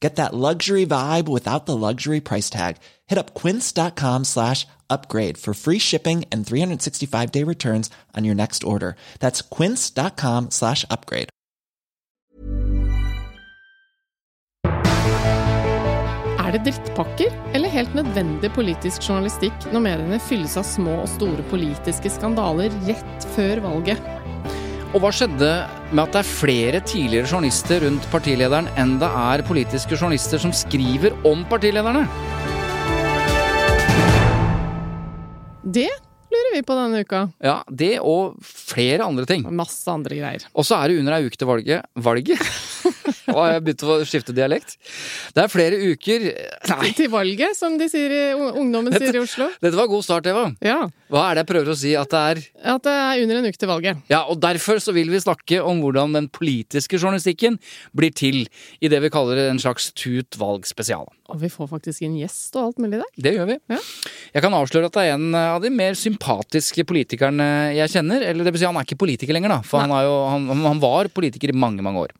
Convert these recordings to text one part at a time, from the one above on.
Get that luxury vibe without the luxury price tag. Hit up quince.com slash upgrade for free shipping and 365-day returns on your next order. That's quince.com slash upgrade. Er det drittpakker eller helt nødvendig politisk journalistikk når mediene fylles av små og store politiske skandaler rett før valget? Og hva skjedde med at det er flere tidligere journalister rundt partilederen enn det er politiske journalister som skriver om partilederne? Det lurer vi på denne uka. Ja, det og flere andre ting. Masse andre greier. Og så er det under ei uke til valget Valget? Og jeg begynte å skifte dialekt. Det er flere uker Nei, Til valget, som de sier i, ungdommen sier i Oslo. dette var god start, Eva. Ja, Hva er det jeg prøver å si at det er? At det er under en uke til valget. Ja, og derfor så vil vi snakke om hvordan den politiske journalistikken blir til i det vi kaller en slags Tut valg-spesial. Og vi får faktisk inn gjest og alt mulig der. Det gjør vi. Ja. Jeg kan avsløre at det er en av de mer sympatiske politikerne jeg kjenner. Eller det vil si, han er ikke politiker lenger, da. For han, jo, han, han var politiker i mange, mange år.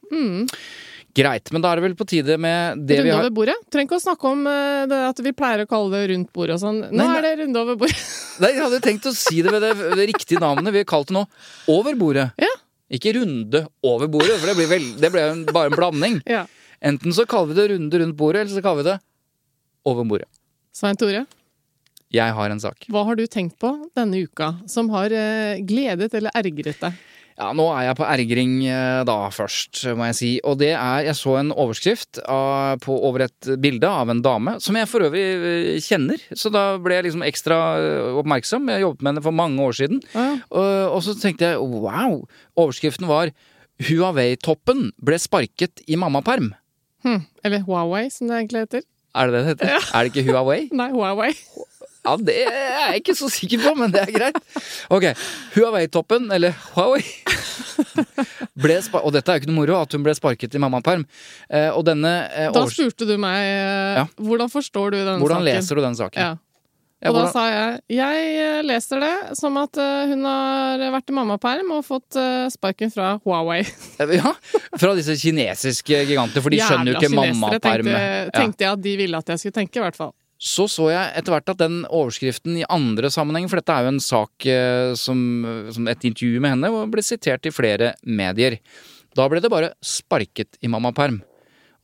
Greit, men da er det vel på tide med det vi har Runde over bordet. Trenger ikke å snakke om eh, det at vi pleier å kalle det rundt bordet og sånn. Nå Nei, nei. er det runde over bordet. Nei, Jeg hadde tenkt å si det med det, det riktige navnet. Vi har kalt det nå Over bordet. Ja. Ikke runde over bordet, for det blir, vel, det en- bare en blanding. ja. Enten så kaller vi det runde rundt bordet, eller så kaller vi det over bordet. Svein Tore, Jeg har en sak. hva har du tenkt på denne uka som har eh, gledet eller ergret deg? Ja, nå er jeg på ergring eh, da først, må jeg si. Og det er Jeg så en overskrift av, på, over et bilde av en dame, som jeg for øvrig eh, kjenner. Så da ble jeg liksom ekstra oppmerksom. Jeg jobbet med henne for mange år siden. Ja. Og, og så tenkte jeg wow! Overskriften var Huawei-toppen ble sparket i mammaperm. Hm. Eller Huawei, som det egentlig heter. Er det det det heter? Er det ikke Huawei? Nei, Huawei. Ja, det er jeg ikke så sikker på, men det er greit. Ok, Huawei-toppen, eller Huawei, ble Og dette er jo ikke noe moro, at hun ble sparket i mammaperm. Eh, og denne eh, Da spurte du meg eh, Ja. hvordan forstår du denne Hvordan saken. leser du den saken? Ja. Ja, Og da sa jeg jeg eh, leser det som at eh, hun har vært i mammaperm og fått eh, sparken fra Huawei. Ja, Fra disse kinesiske gigantene, for de skjønner jo ikke mammaperm. Tenkte, tenkte jeg at de ville at jeg skulle tenke, i hvert fall. Så så jeg etter hvert at den overskriften i andre sammenhenger, for dette er jo en sak eh, som, som et intervju med henne, og ble sitert i flere medier. Da ble det bare sparket i mammaperm.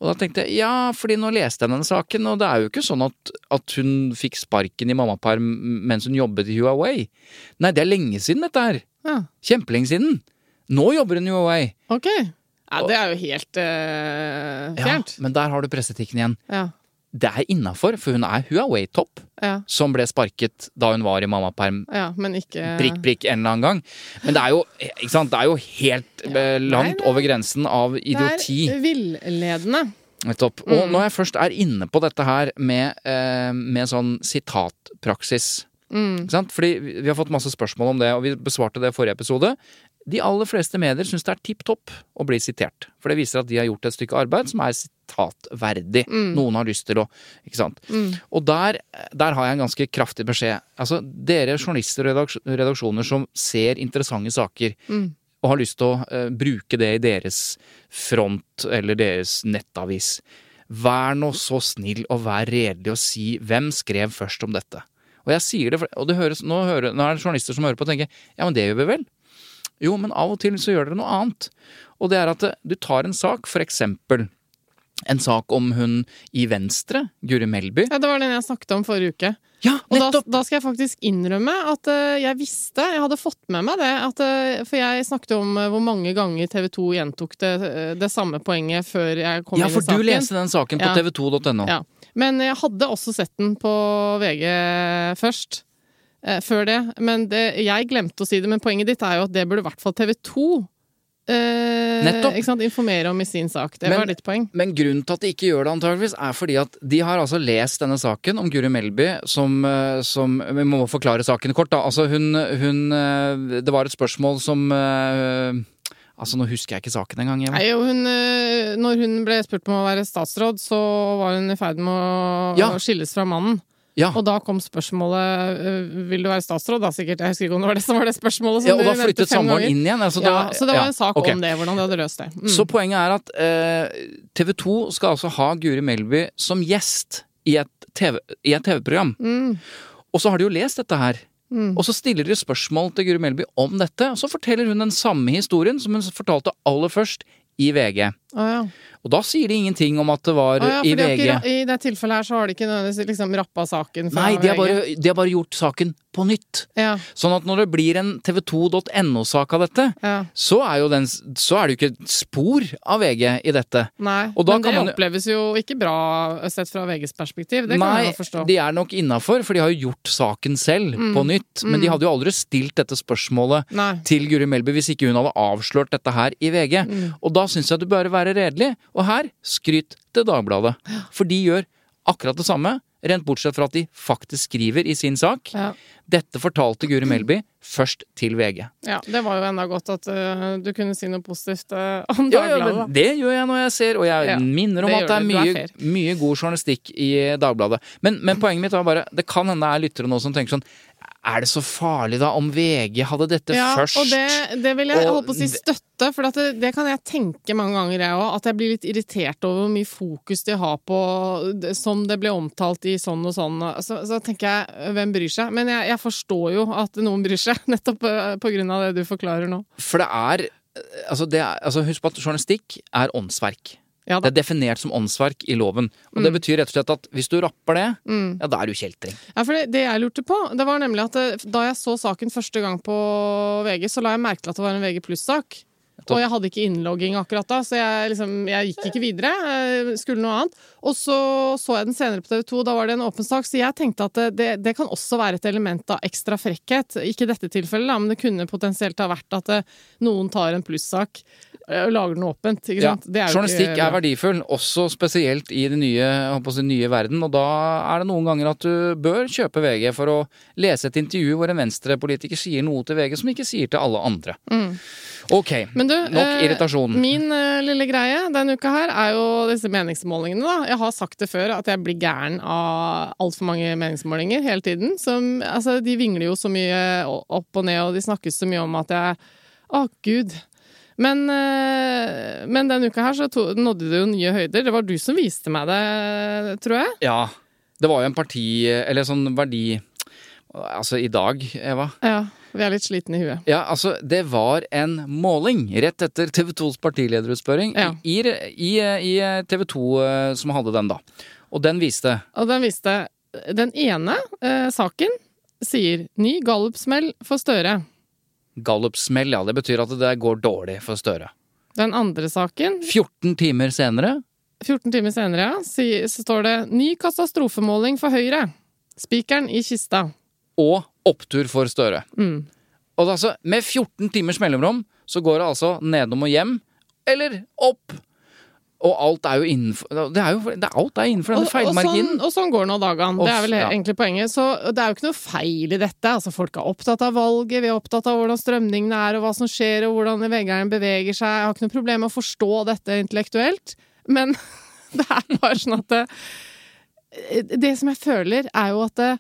Og da tenkte jeg ja, fordi nå leste jeg denne saken, og det er jo ikke sånn at, at hun fikk sparken i mammaperm mens hun jobbet i Huawei. Nei, det er lenge siden dette her. Ja, Kjempelenge siden. Nå jobber hun i Huawei. ok. Ja, det er jo helt eh, Ja, men der har du pressetikken igjen. Ja. Det er innafor, for hun er Huawei-topp, Ja, som ble sparket da hun var i mammaperm ja, ikke prikk, prikk en eller annen gang. Men det er jo? Det er jo helt ja. langt Nei, over grensen av idioti. Det er villedende. Nettopp. Og når jeg først er inne på dette her med, eh, med sånn sitatpraksis Mm. Fordi vi vi har fått masse spørsmål om det, og vi besvarte det i forrige episode. De aller fleste medier syns det er tipp topp å bli sitert. For det viser at de har gjort et stykke arbeid som er sitatverdig. Noen har lyst til å Ikke sant. Og der, der har jeg en ganske kraftig beskjed. Altså, dere journalister og redaksjoner som ser interessante saker, og har lyst til å uh, bruke det i deres front eller deres nettavis. Vær nå så snill og vær redelig og si hvem skrev først om dette. Og jeg sier det, og det høres, nå, hører, nå er det journalister som hører på og tenker ja, men det gjør vi vel? Jo, men av og til så gjør dere noe annet. Og det er at eh, du tar en sak, for eksempel en sak om hun i Venstre, Guri Melby. Ja, Det var den jeg snakket om forrige uke. Ja, Og da, da skal jeg faktisk innrømme at eh, jeg visste, jeg hadde fått med meg det, at, eh, for jeg snakket om hvor mange ganger TV 2 gjentok det, det samme poenget før jeg kom Ja, inn i saken. Ja, for du leste den saken på Ja. tv2.no. Ja. Men jeg hadde også sett den på VG først. Eh, før det. Men det, jeg glemte å si det, men poenget ditt er jo at det burde i hvert fall TV 2 eh, informere om i sin sak. Det Men- var ditt poeng. Men grunnen til at de ikke gjør det, antageligvis, er fordi at de har altså lest denne saken om Guri Melby som, eh, som Vi må forklare saken kort, da. Altså, hun, hun eh, Det var et spørsmål som eh, Altså, nå husker jeg ikke saken engang. Nei, jo, hun, når hun ble spurt om å være statsråd, så var hun i ferd med å, Ja. å skilles fra mannen. Ja. Og da kom spørsmålet eh, Vil du være statsråd, da sikkert. Jeg husker ikke om det var det som var det spørsmålet. Som ja, og da flyttet samboeren inn igjen. Altså, ja, så det var ja, en sak okay. om det, hvordan de hadde løst det. Mm. Så poenget er at eh, TV 2 skal altså ha Guri Melby som gjest i et TV-program. TV Mm. Og så har de jo lest dette her. Mm. Og så stiller de spørsmål til Guri Melby om dette, og så forteller hun den samme historien som hun fortalte aller først i VG. Å, ja. Og da sier de ingenting om at det var ah, ja, i de VG. ikke, I det tilfellet her så har de ikke nødvendigvis liksom rappa saken Nei, de har, bare, de har bare gjort saken på nytt. Ja, Sånn at når det blir en tv2.no-sak av dette, ja. så er, den, så er det jo ikke spor av VG i dette. Nei, men kan det man oppleves jo ikke bra sett fra VGs perspektiv. Det kan Nei, jeg forstå. de er nok innafor, for de har jo gjort saken selv Mm. på nytt. Men de hadde jo aldri stilt dette spørsmålet Nei. til Guri Melby hvis ikke hun hadde avslørt dette her i VG. Mm. Og da syns jeg du bør være redelig. Og her, skryt til Dagbladet. For de gjør akkurat det samme, rent bortsett fra at de faktisk skriver i sin sak. Ja. Dette fortalte Guri Melby først til VG. ja, det var jo enda godt at uh, du kunne si noe positivt uh, om Ja, ja, men det gjør jeg når jeg ser, og jeg Ja, minner om det at det er. Du er mye, god journalistikk i Dagbladet. Men, men poenget mitt var bare, det kan hende det er lyttere nå som tenker sånn Er det så farlig da om VG hadde dette ja, først? og det, det vil jeg Og holde på å si støtte, for at det, det kan jeg tenke mange ganger, jeg òg. At jeg blir litt irritert over hvor mye fokus de har på det- Som det ble omtalt i sånn og sånn. Så, så tenker jeg, hvem bryr seg? Men jeg, jeg forstår jo at noen bryr seg, nettopp eh, på grunn av det du forklarer nå. For det er Altså, det er, altså Husk på at journalistikk er åndsverk. Ja Det er definert som åndsverk i loven. Og Mm. det betyr rett og slett at hvis du rapper det, ja, da er du kjeltring. Ja, for det, det jeg lurte på, det var nemlig at det, da jeg så saken første gang på VG, så la jeg merke til at det var en VG pluss-sak. Og jeg hadde ikke innlogging akkurat da, så jeg, liksom, jeg gikk ikke videre. Skulle noe annet. Og så så jeg den senere på TV 2, da var det en åpen sak. Så jeg tenkte at det, det, kan også være et element av ekstra frekkhet. Ikke i dette tilfellet, da, men det kunne potensielt ha vært at det, noen tar en plussak eh, og lager den åpent. Ikke Ja, sant? Det er jo journalistikk ikke er verdifull, også spesielt i den nye, si, nye verden. Og da er det noen ganger at du bør kjøpe VG for å lese et intervju hvor en venstrepolitiker sier noe til VG som ikke sier til alle andre. Ok, Men du, nok eh, irritasjon. Min eh, lille greie denne uka her er jo disse meningsmålingene, da. Jeg har sagt det før at jeg blir gæren av altfor mange meningsmålinger hele tiden. Som, altså, de vingler jo så mye opp og ned, og de snakkes så mye om at jeg Å, gud. Men, eh, men denne uka her så to, nådde det jo nye høyder. Det var du som viste meg det, tror jeg. Ja, det var jo en parti, eller sånn verdi Altså i dag, Eva. Ja. Vi er litt slitne i huet. Ja, altså, det var en måling rett etter TV 2s partilederutspørring Ja. i, i, i TV 2 eh, som hadde den, da. Og den viste Og den viste Den ene eh, saken sier 'ny gallupsmell for Støre'. Gallup-smell, ja. Det betyr at det går dårlig for Støre. Den andre saken 14 timer senere 14 timer senere ja, så står det 'Ny katastrofemåling for Høyre'. Spikeren i kista. Og opptur for Støre. Mm. Og det, altså, med 14 timers mellomrom så går det altså nedom og hjem, eller opp. Og alt er jo innenfor Det er jo det, Alt er innenfor denne Og, og, sånn, og sånn går nå dagene. Det er vel ja. egentlig poenget. Så det er jo ikke noe feil i dette. Altså, folk er opptatt av valget, vi er opptatt av hvordan strømningene er, og hva som skjer, og hvordan veggeren beveger seg. Jeg har ikke noe problem med å forstå dette intellektuelt, men det er bare sånn at det, det som jeg føler, er jo at det,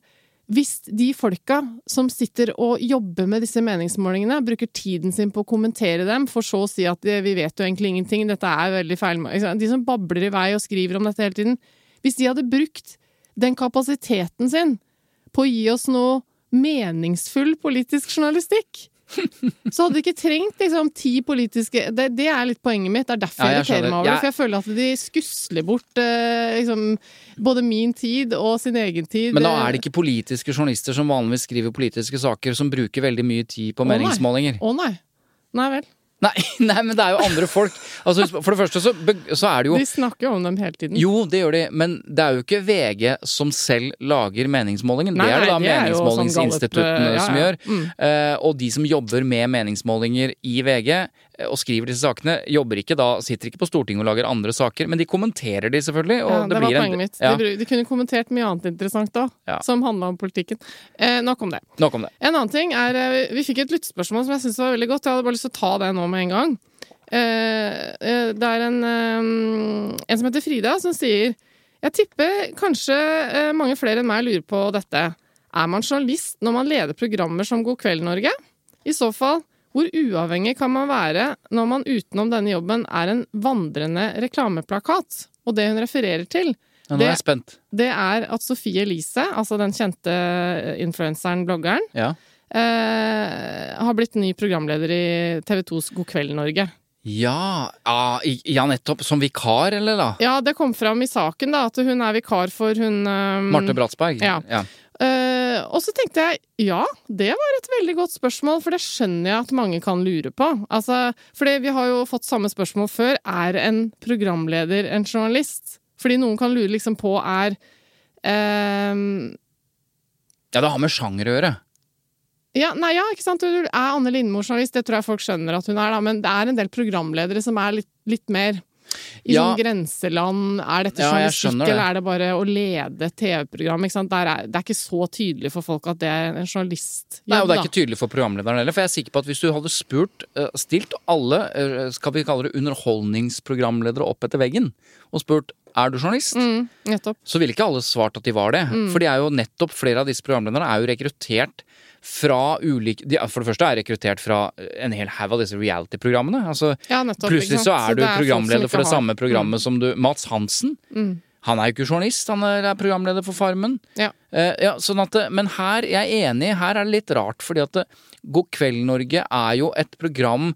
hvis de folka som sitter og jobber med disse meningsmålingene, bruker tiden sin på å kommentere dem, for så å si at eh, vi vet jo egentlig ingenting, dette er veldig feil De som babler i vei og skriver om dette hele tiden. Hvis de hadde brukt den kapasiteten sin på å gi oss noe meningsfull politisk journalistikk, Så hadde de ikke trengt liksom ti politiske det, det er litt poenget mitt. Det er derfor Ja, jeg irriterer meg over det. For jeg føler at de skusler bort eh, liksom, både min tid og sin egen tid. Men da er det ikke politiske journalister som vanligvis skriver politiske saker, som bruker veldig mye tid på Å, nei. Å nei. Nei vel. Nei, nei, men det er jo andre folk. Altså, for det første så, så er det jo De snakker jo om dem hele tiden. Jo, det gjør de, men det er jo ikke VG som selv lager meningsmålingen. Nei, det er det da de meningsmålingsinstituttene jo sånn meningsmålingsinstituttene ja, som gjør. Mm. Uh, og de som jobber med meningsmålinger i VG eh, og skriver disse sakene, jobber ikke da, sitter ikke på Stortinget og lager andre saker, men de kommenterer de selvfølgelig. Og Ja, det, det, var poenget en, mitt. Ja, De, de kunne kommentert mye annet interessant da, Ja. som handla om politikken. Eh, nok om det. nok om det. En annen ting er eh, Vi fikk et lyttespørsmål som jeg syns var veldig godt. Jeg hadde bare lyst til å ta det nå med en gang. Eh, eh, det er en, eh, en som heter Frida, som sier Jeg tipper kanskje eh, mange flere enn meg lurer på dette. Er man journalist når man leder programmer som God kveld, Norge? I så fall, hvor uavhengig kan man være når man utenom denne jobben er en vandrende reklameplakat? Og det hun refererer til, Ja, Det- er det er at Sofie Elise, altså den kjente influenseren, bloggeren, Ja. eh, har blitt ny programleder i TV 2s God kveld Norge. Ja, ja, nettopp. Som vikar, eller da? Ja, det kom fram i saken da, at hun er vikar for hun um, Marte Bratsberg? Ja. Eh, og så tenkte jeg ja, det var et veldig godt spørsmål, for det skjønner jeg at mange kan lure på. Altså, fordi vi har jo fått samme spørsmål før. Er en programleder en journalist? Fordi noen kan lure liksom på er eh, ja, det har med sjanger å gjøre. Ja, nei, ja, ikke sant? Du er Anne Lindmo journalist, det tror jeg folk skjønner at hun er, da, men det er en del programledere som er litt, litt mer i Ja. sånn grenseland. Er dette Ja, journalistikk, eller er det bare å lede TV-program? det er ikke så tydelig for folk at det er en journalist. Nei, og det er ikke tydelig for programlederen heller. For jeg er sikker på at hvis du hadde spurt, eh, stilt alle, eh, skal vi kalle det underholdningsprogramledere opp etter veggen, og spurt er du journalist, Mm, nettopp. så ville ikke alle svart at de var det. Mm. For de er jo nettopp flere av disse programlederne er jo rekruttert fra ulike de, For det første er rekruttert fra en hel haug av disse reality-programmene. Altså, Ja, nettopp. plutselig så er du folk programleder for det har- samme programmet som du Mats Hansen. Mm. Han er jo ikke journalist, han er er programleder for Farmen. Ja. Eh, ja, sånn at, men her, jeg er enig, her er det litt rart, fordi at God kveld Norge er jo et program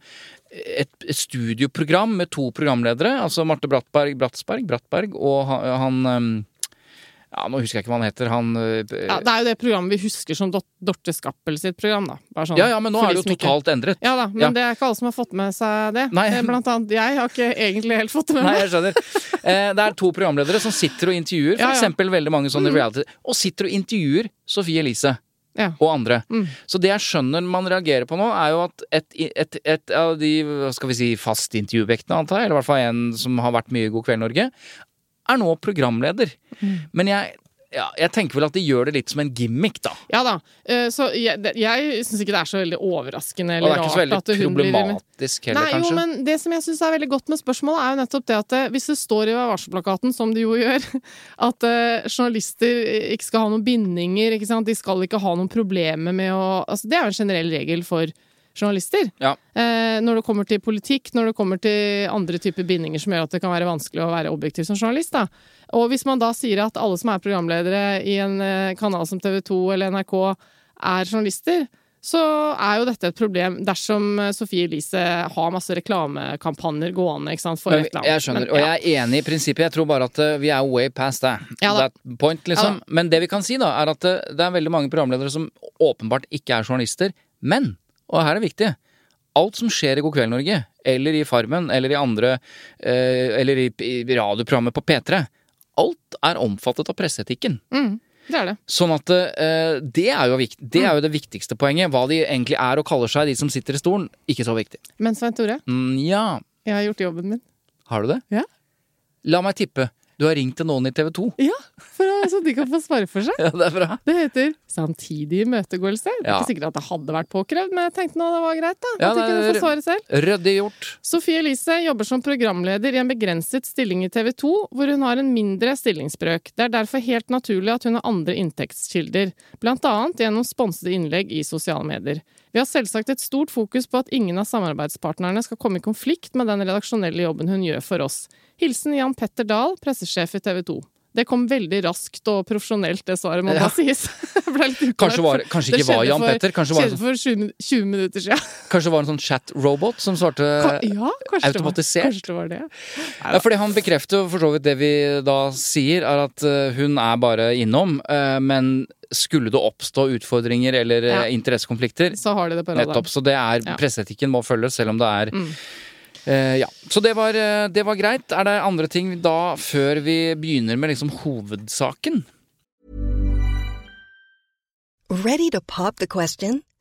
et, et studioprogram med to programledere, altså Marte Brattberg, Bratsberg, Brattberg og han, han Ja, nå husker jeg ikke hva han heter, han eh, Ja, det er jo det programmet vi husker som Dorte Skappel sitt program, da. Bare sånn, ja, ja, men nå er det jo totalt endret. Ja da, men Ja. det er ikke alle som har fått med seg det. Nei. Blant annet jeg har ikke egentlig helt fått det med meg. Nei, jeg skjønner. Eh, det er to programledere som sitter og intervjuer for eksempel veldig mange sånne reality, og sitter og intervjuer Sofie Elise. Ja. og andre. Mm. Så det jeg skjønner man reagerer på nå, er jo at et, et, et av de hva skal vi si, fastintervjuobjektene, antar jeg, eller i hvert fall en som har vært mye i God kveld Norge, er nå programleder. Mm. Men jeg, ja, jeg tenker vel at de gjør det litt som en gimmick, da. Ja da. eh, Så jeg, jeg syns ikke det er så veldig overraskende eller rart. Og det er ikke så veldig at problematisk heller, Nei, kanskje. jo, men det som jeg syns er veldig godt med spørsmålet, er jo nettopp det at eh, hvis det står i varselplakaten, som det jo gjør, at eh, journalister ikke skal ha noen bindinger, ikke sant, de skal ikke ha noen problemer med å Altså, det er jo en generell regel for journalister. Ja. Eh, når det kommer til politikk, når det kommer til andre typer bindinger som gjør at det kan være vanskelig å være objektiv som journalist. Da. Og hvis man da sier at alle som er programledere i en eh, kanal som TV 2 eller NRK er journalister, så er jo dette et problem dersom eh, Sofie Elise har masse reklamekampanjer gående ikke sant, for et eller annet. jeg skjønner, Men, og jeg er enig i prinsippet. Jeg tror bare at eh, vi er way past that. Ja that point, liksom. Ja Men det vi kan si, da, er at det er veldig mange programledere som åpenbart ikke er journalister. Men, og her er det viktig, alt som skjer i God kveld Norge, eller i Farmen, eller i andre eh, Eller i, i radioprogrammet på P3, alt er omfattet av presseetikken. Mm, det er det. Sånn at uh, det, er jo det er jo det viktigste poenget. Hva de egentlig er og kaller seg, de som sitter i stolen, ikke så viktig. Men Svein Tore, Mm, ja, jeg har gjort jobben min. har du det? Ja. La meg tippe. Du har ringt til noen i TV 2. Ja, for så de kan få svare for seg. Ja, det er bra. Det heter samtidig imøtegåelse. Det er Ja. ikke sikkert at det hadde vært påkrevd, men jeg tenkte nå det var greit, da. Ja, at det kunne få svare selv. Ryddig gjort. Sofie Elise jobber som programleder i en begrenset stilling i TV 2, hvor hun har en mindre stillingsbrøk. Det er derfor helt naturlig at hun har andre inntektskilder, blant annet gjennom sponsede innlegg i sosiale medier. Vi har selvsagt et stort fokus på at ingen av samarbeidspartnerne skal komme i konflikt med den redaksjonelle jobben hun gjør for oss. Hilsen Jan Petter Dahl, pressesjef i TV 2. Det kom veldig raskt og profesjonelt, det svaret, må Ja. sies. Kanskje, var, kanskje ikke var Jan for- Petter? Kanskje var, Skjedde for 20, 20 minutter siden. kanskje det var en sånn chat-robot som svarte Ja, kanskje automatisert? Det var, kanskje det var det. Ja, fordi han bekrefter for så vidt det vi da sier, er at eh, hun er bare innom. eh, men skulle det oppstå utfordringer eller eh, Ja. interessekonflikter, Så har de det på radaren. nettopp. Så det er Ja. presseetikken må følges, selv om det er Mm. eh, Ja. Så det var, eh, det var greit. Er det andre ting da, før vi begynner med liksom hovedsaken? Ready to pop the question?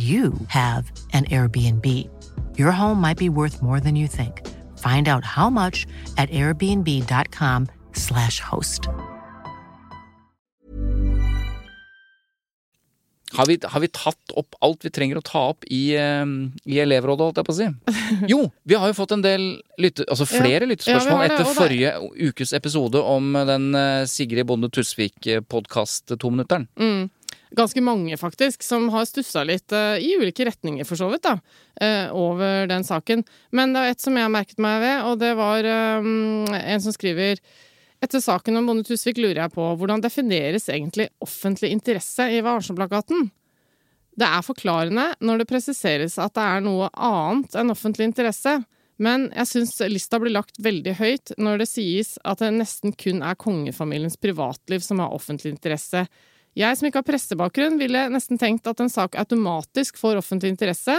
you have an Airbnb. Your home might be worth more than you think. Find out how much at airbnb.com/slash host. Har vi, har vi tatt opp alt vi trenger å ta opp i, eh, i elevrådet, holdt jeg på å si? Jo, vi har jo fått en del lytte, altså flere Ja. Lyttespørsmål ja, det, etter forrige ukes episode om den eh, Sigrid Bonde Tusvik-podkast tominutteren. Mm. Ganske mange, faktisk, som har stussa litt eh, i ulike retninger, for så vidt, da, eh, over den saken. Men det er et som jeg har merket meg ved, og det var eh, en som skriver etter saken om Bonde Tusvik lurer jeg på hvordan defineres egentlig offentlig interesse i varsomplakaten?» Det er forklarende når det presiseres at det er noe annet enn offentlig interesse, men jeg syns lista blir lagt veldig høyt når det sies at det nesten kun er kongefamiliens privatliv som har offentlig interesse. Jeg som ikke har pressebakgrunn, ville nesten tenkt at en sak automatisk får offentlig interesse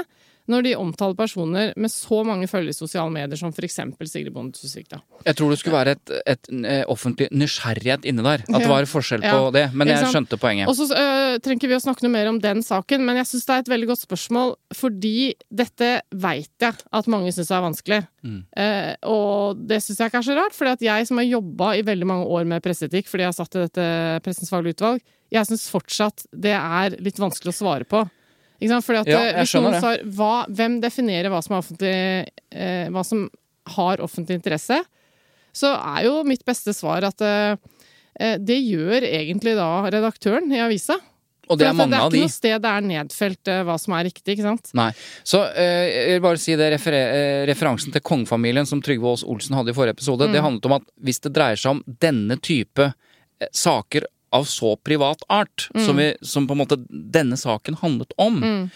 når de omtaler personer med så mange følgere i sosiale medier som for eksempel Sigrid Bonde Tusvik. da. Jeg tror det skulle være et, et, et, offentlig nysgjerrighet inne der. At det var forskjell på Ja. det. Men jeg skjønte poenget. Og så øh, trenger vi å snakke noe mer om den saken, men jeg syns det er et veldig godt spørsmål, fordi dette veit jeg at mange syns er vanskelig. Mm. Eh, og det syns jeg ikke er så rart, fordi at jeg som har jobba i veldig mange år med presseetikk fordi jeg har satt i dette Pressens faglige utvalg, jeg syns fortsatt det er litt vanskelig å svare på. Ikke sant? Fordi at Ja, eh, hvis noen svar, hva, Hvem definerer hva som, eh, hva som har offentlig interesse? Så er jo mitt beste svar at eh, eh, det gjør egentlig da redaktøren i avisa. Og det er mange av de. det er ikke noe sted det er nedfelt eh, hva som er riktig, ikke sant? Nei. Så eh, jeg vil bare si det refer referansen til kongefamilien som Trygve Aas Olsen hadde i forrige episode, Mm. det handlet om at hvis det dreier seg om denne type saker av så privat art, Mm. som, vi, som på en måte denne saken handlet om,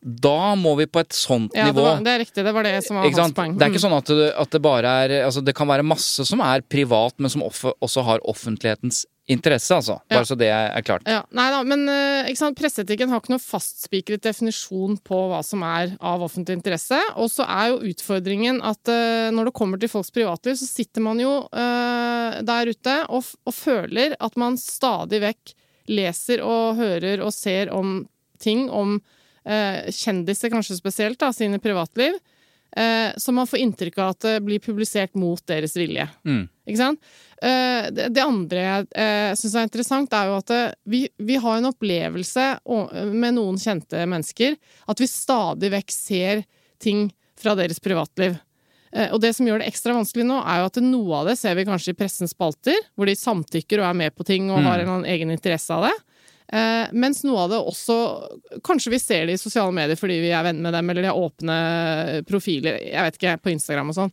da må vi på et sånt Ja, det, nivå var, det er riktig. Det var det som var hans poeng. Det er ikke Mm. sånn at det, at det bare er altså Det kan være masse som er privat, men som også har offentlighetens interesse, altså. Bare Ja. så det er klart. Ja, nei da, men eh, ikke presseetikken har ikke noe fastspikret definisjon på hva som er av offentlig interesse. Og så er jo utfordringen at eh, når det kommer til folks privatliv, så sitter man jo uh, der ute og, og føler at man stadig vekk leser og hører og ser om ting om uh, kjendiser, kanskje spesielt, da, sine privatliv. uh, som man får inntrykk av at det blir publisert mot deres vilje. Mm. Ikke sant? Eh, det, andre jeg eh, syns er interessant, er jo at eh, vi, vi har en opplevelse med noen kjente mennesker at vi stadig vekk ser ting fra deres privatliv. Og det som gjør det ekstra vanskelig nå, er jo at noe av det ser vi kanskje i pressens spalter, hvor de samtykker og er med på ting og Mm. har en egen interesse av det. Mens noe av det også Kanskje vi ser det i sosiale medier fordi vi er venner med dem, eller de har åpne profiler, jeg vet ikke, på Instagram og sånn.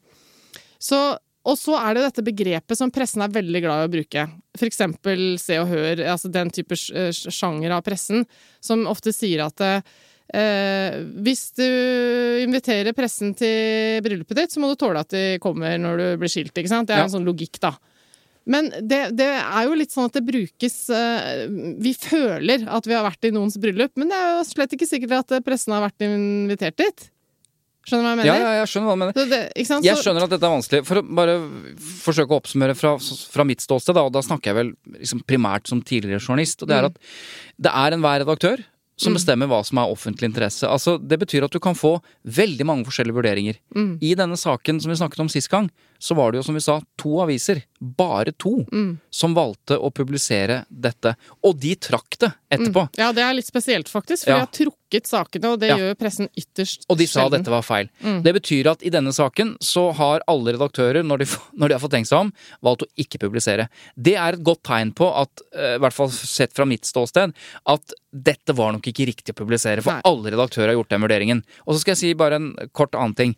Så, og så er det dette begrepet som pressen er veldig glad i å bruke. For eksempel Se og Hør, altså den type sj- sjanger av pressen, som ofte sier at eh, hvis du inviterer pressen til bryllupet ditt, så må du tåle at de kommer når du blir skilt, ikke sant? Det er Ja. en sånn logikk, da. Men det, det er jo litt sånn at det brukes eh, Vi føler at vi har vært i noens bryllup, men det er jo slett ikke sikkert at pressen har vært invitert dit. Skjønner du hva jeg mener? Ja, ja, jeg skjønner hva du mener. Det, sant? Jeg skjønner at dette er vanskelig. For å bare forsøke å oppsummere fra, fra mitt ståsted, da, og da snakker jeg vel liksom primært som tidligere journalist, og det Mm. er at det er enhver redaktør som bestemmer hva som er offentlig interesse. Altså, Det betyr at du kan få veldig mange forskjellige vurderinger. Mm. I denne saken som vi snakket om sist gang, så var det jo som vi sa to aviser, bare to, Mm. som valgte å publisere dette. Og de trakk det etterpå. Ja, det er litt spesielt, faktisk, for Ja. de har trukket sakene, og det Ja. gjør pressen ytterst Og de sa sjelden. dette var feil. Mm. Det betyr at i denne saken så har alle redaktører, når de, når de har fått tenkt seg om, valgt å ikke publisere. Det er et godt tegn på at, eh, i hvert fall sett fra mitt ståsted, at dette var nok ikke riktig å publisere, for Nei. alle redaktører har gjort den vurderingen. Og så skal jeg si bare en kort annen ting.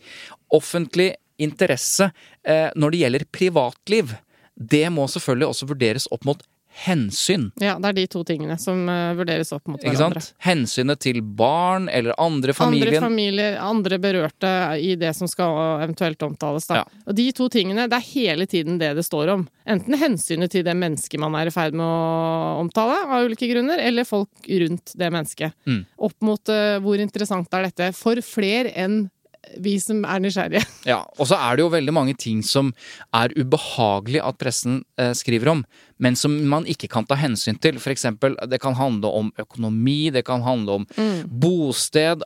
Offentlig interesse eh, når det gjelder privatliv, det må selvfølgelig også vurderes opp mot hensyn. Ja, det er de to tingene som uh, vurderes opp mot Ikke hverandre. sant? Hensynet til barn eller andre familien. Andre familier, andre berørte i det som skal eventuelt omtales. Da. Ja. Og de to tingene, det er hele tiden det det står om. Enten hensynet til det mennesket man er i ferd med å omtale, av ulike grunner, eller folk rundt det mennesket. Mm. Opp mot uh, hvor interessant er dette for fler enn vi som er nysgjerrige. Ja, og så er det jo veldig mange ting som er ubehagelig at pressen eh, skriver om, men som man ikke kan ta hensyn til. For eksempel, det kan handle om økonomi, det kan handle om bosted.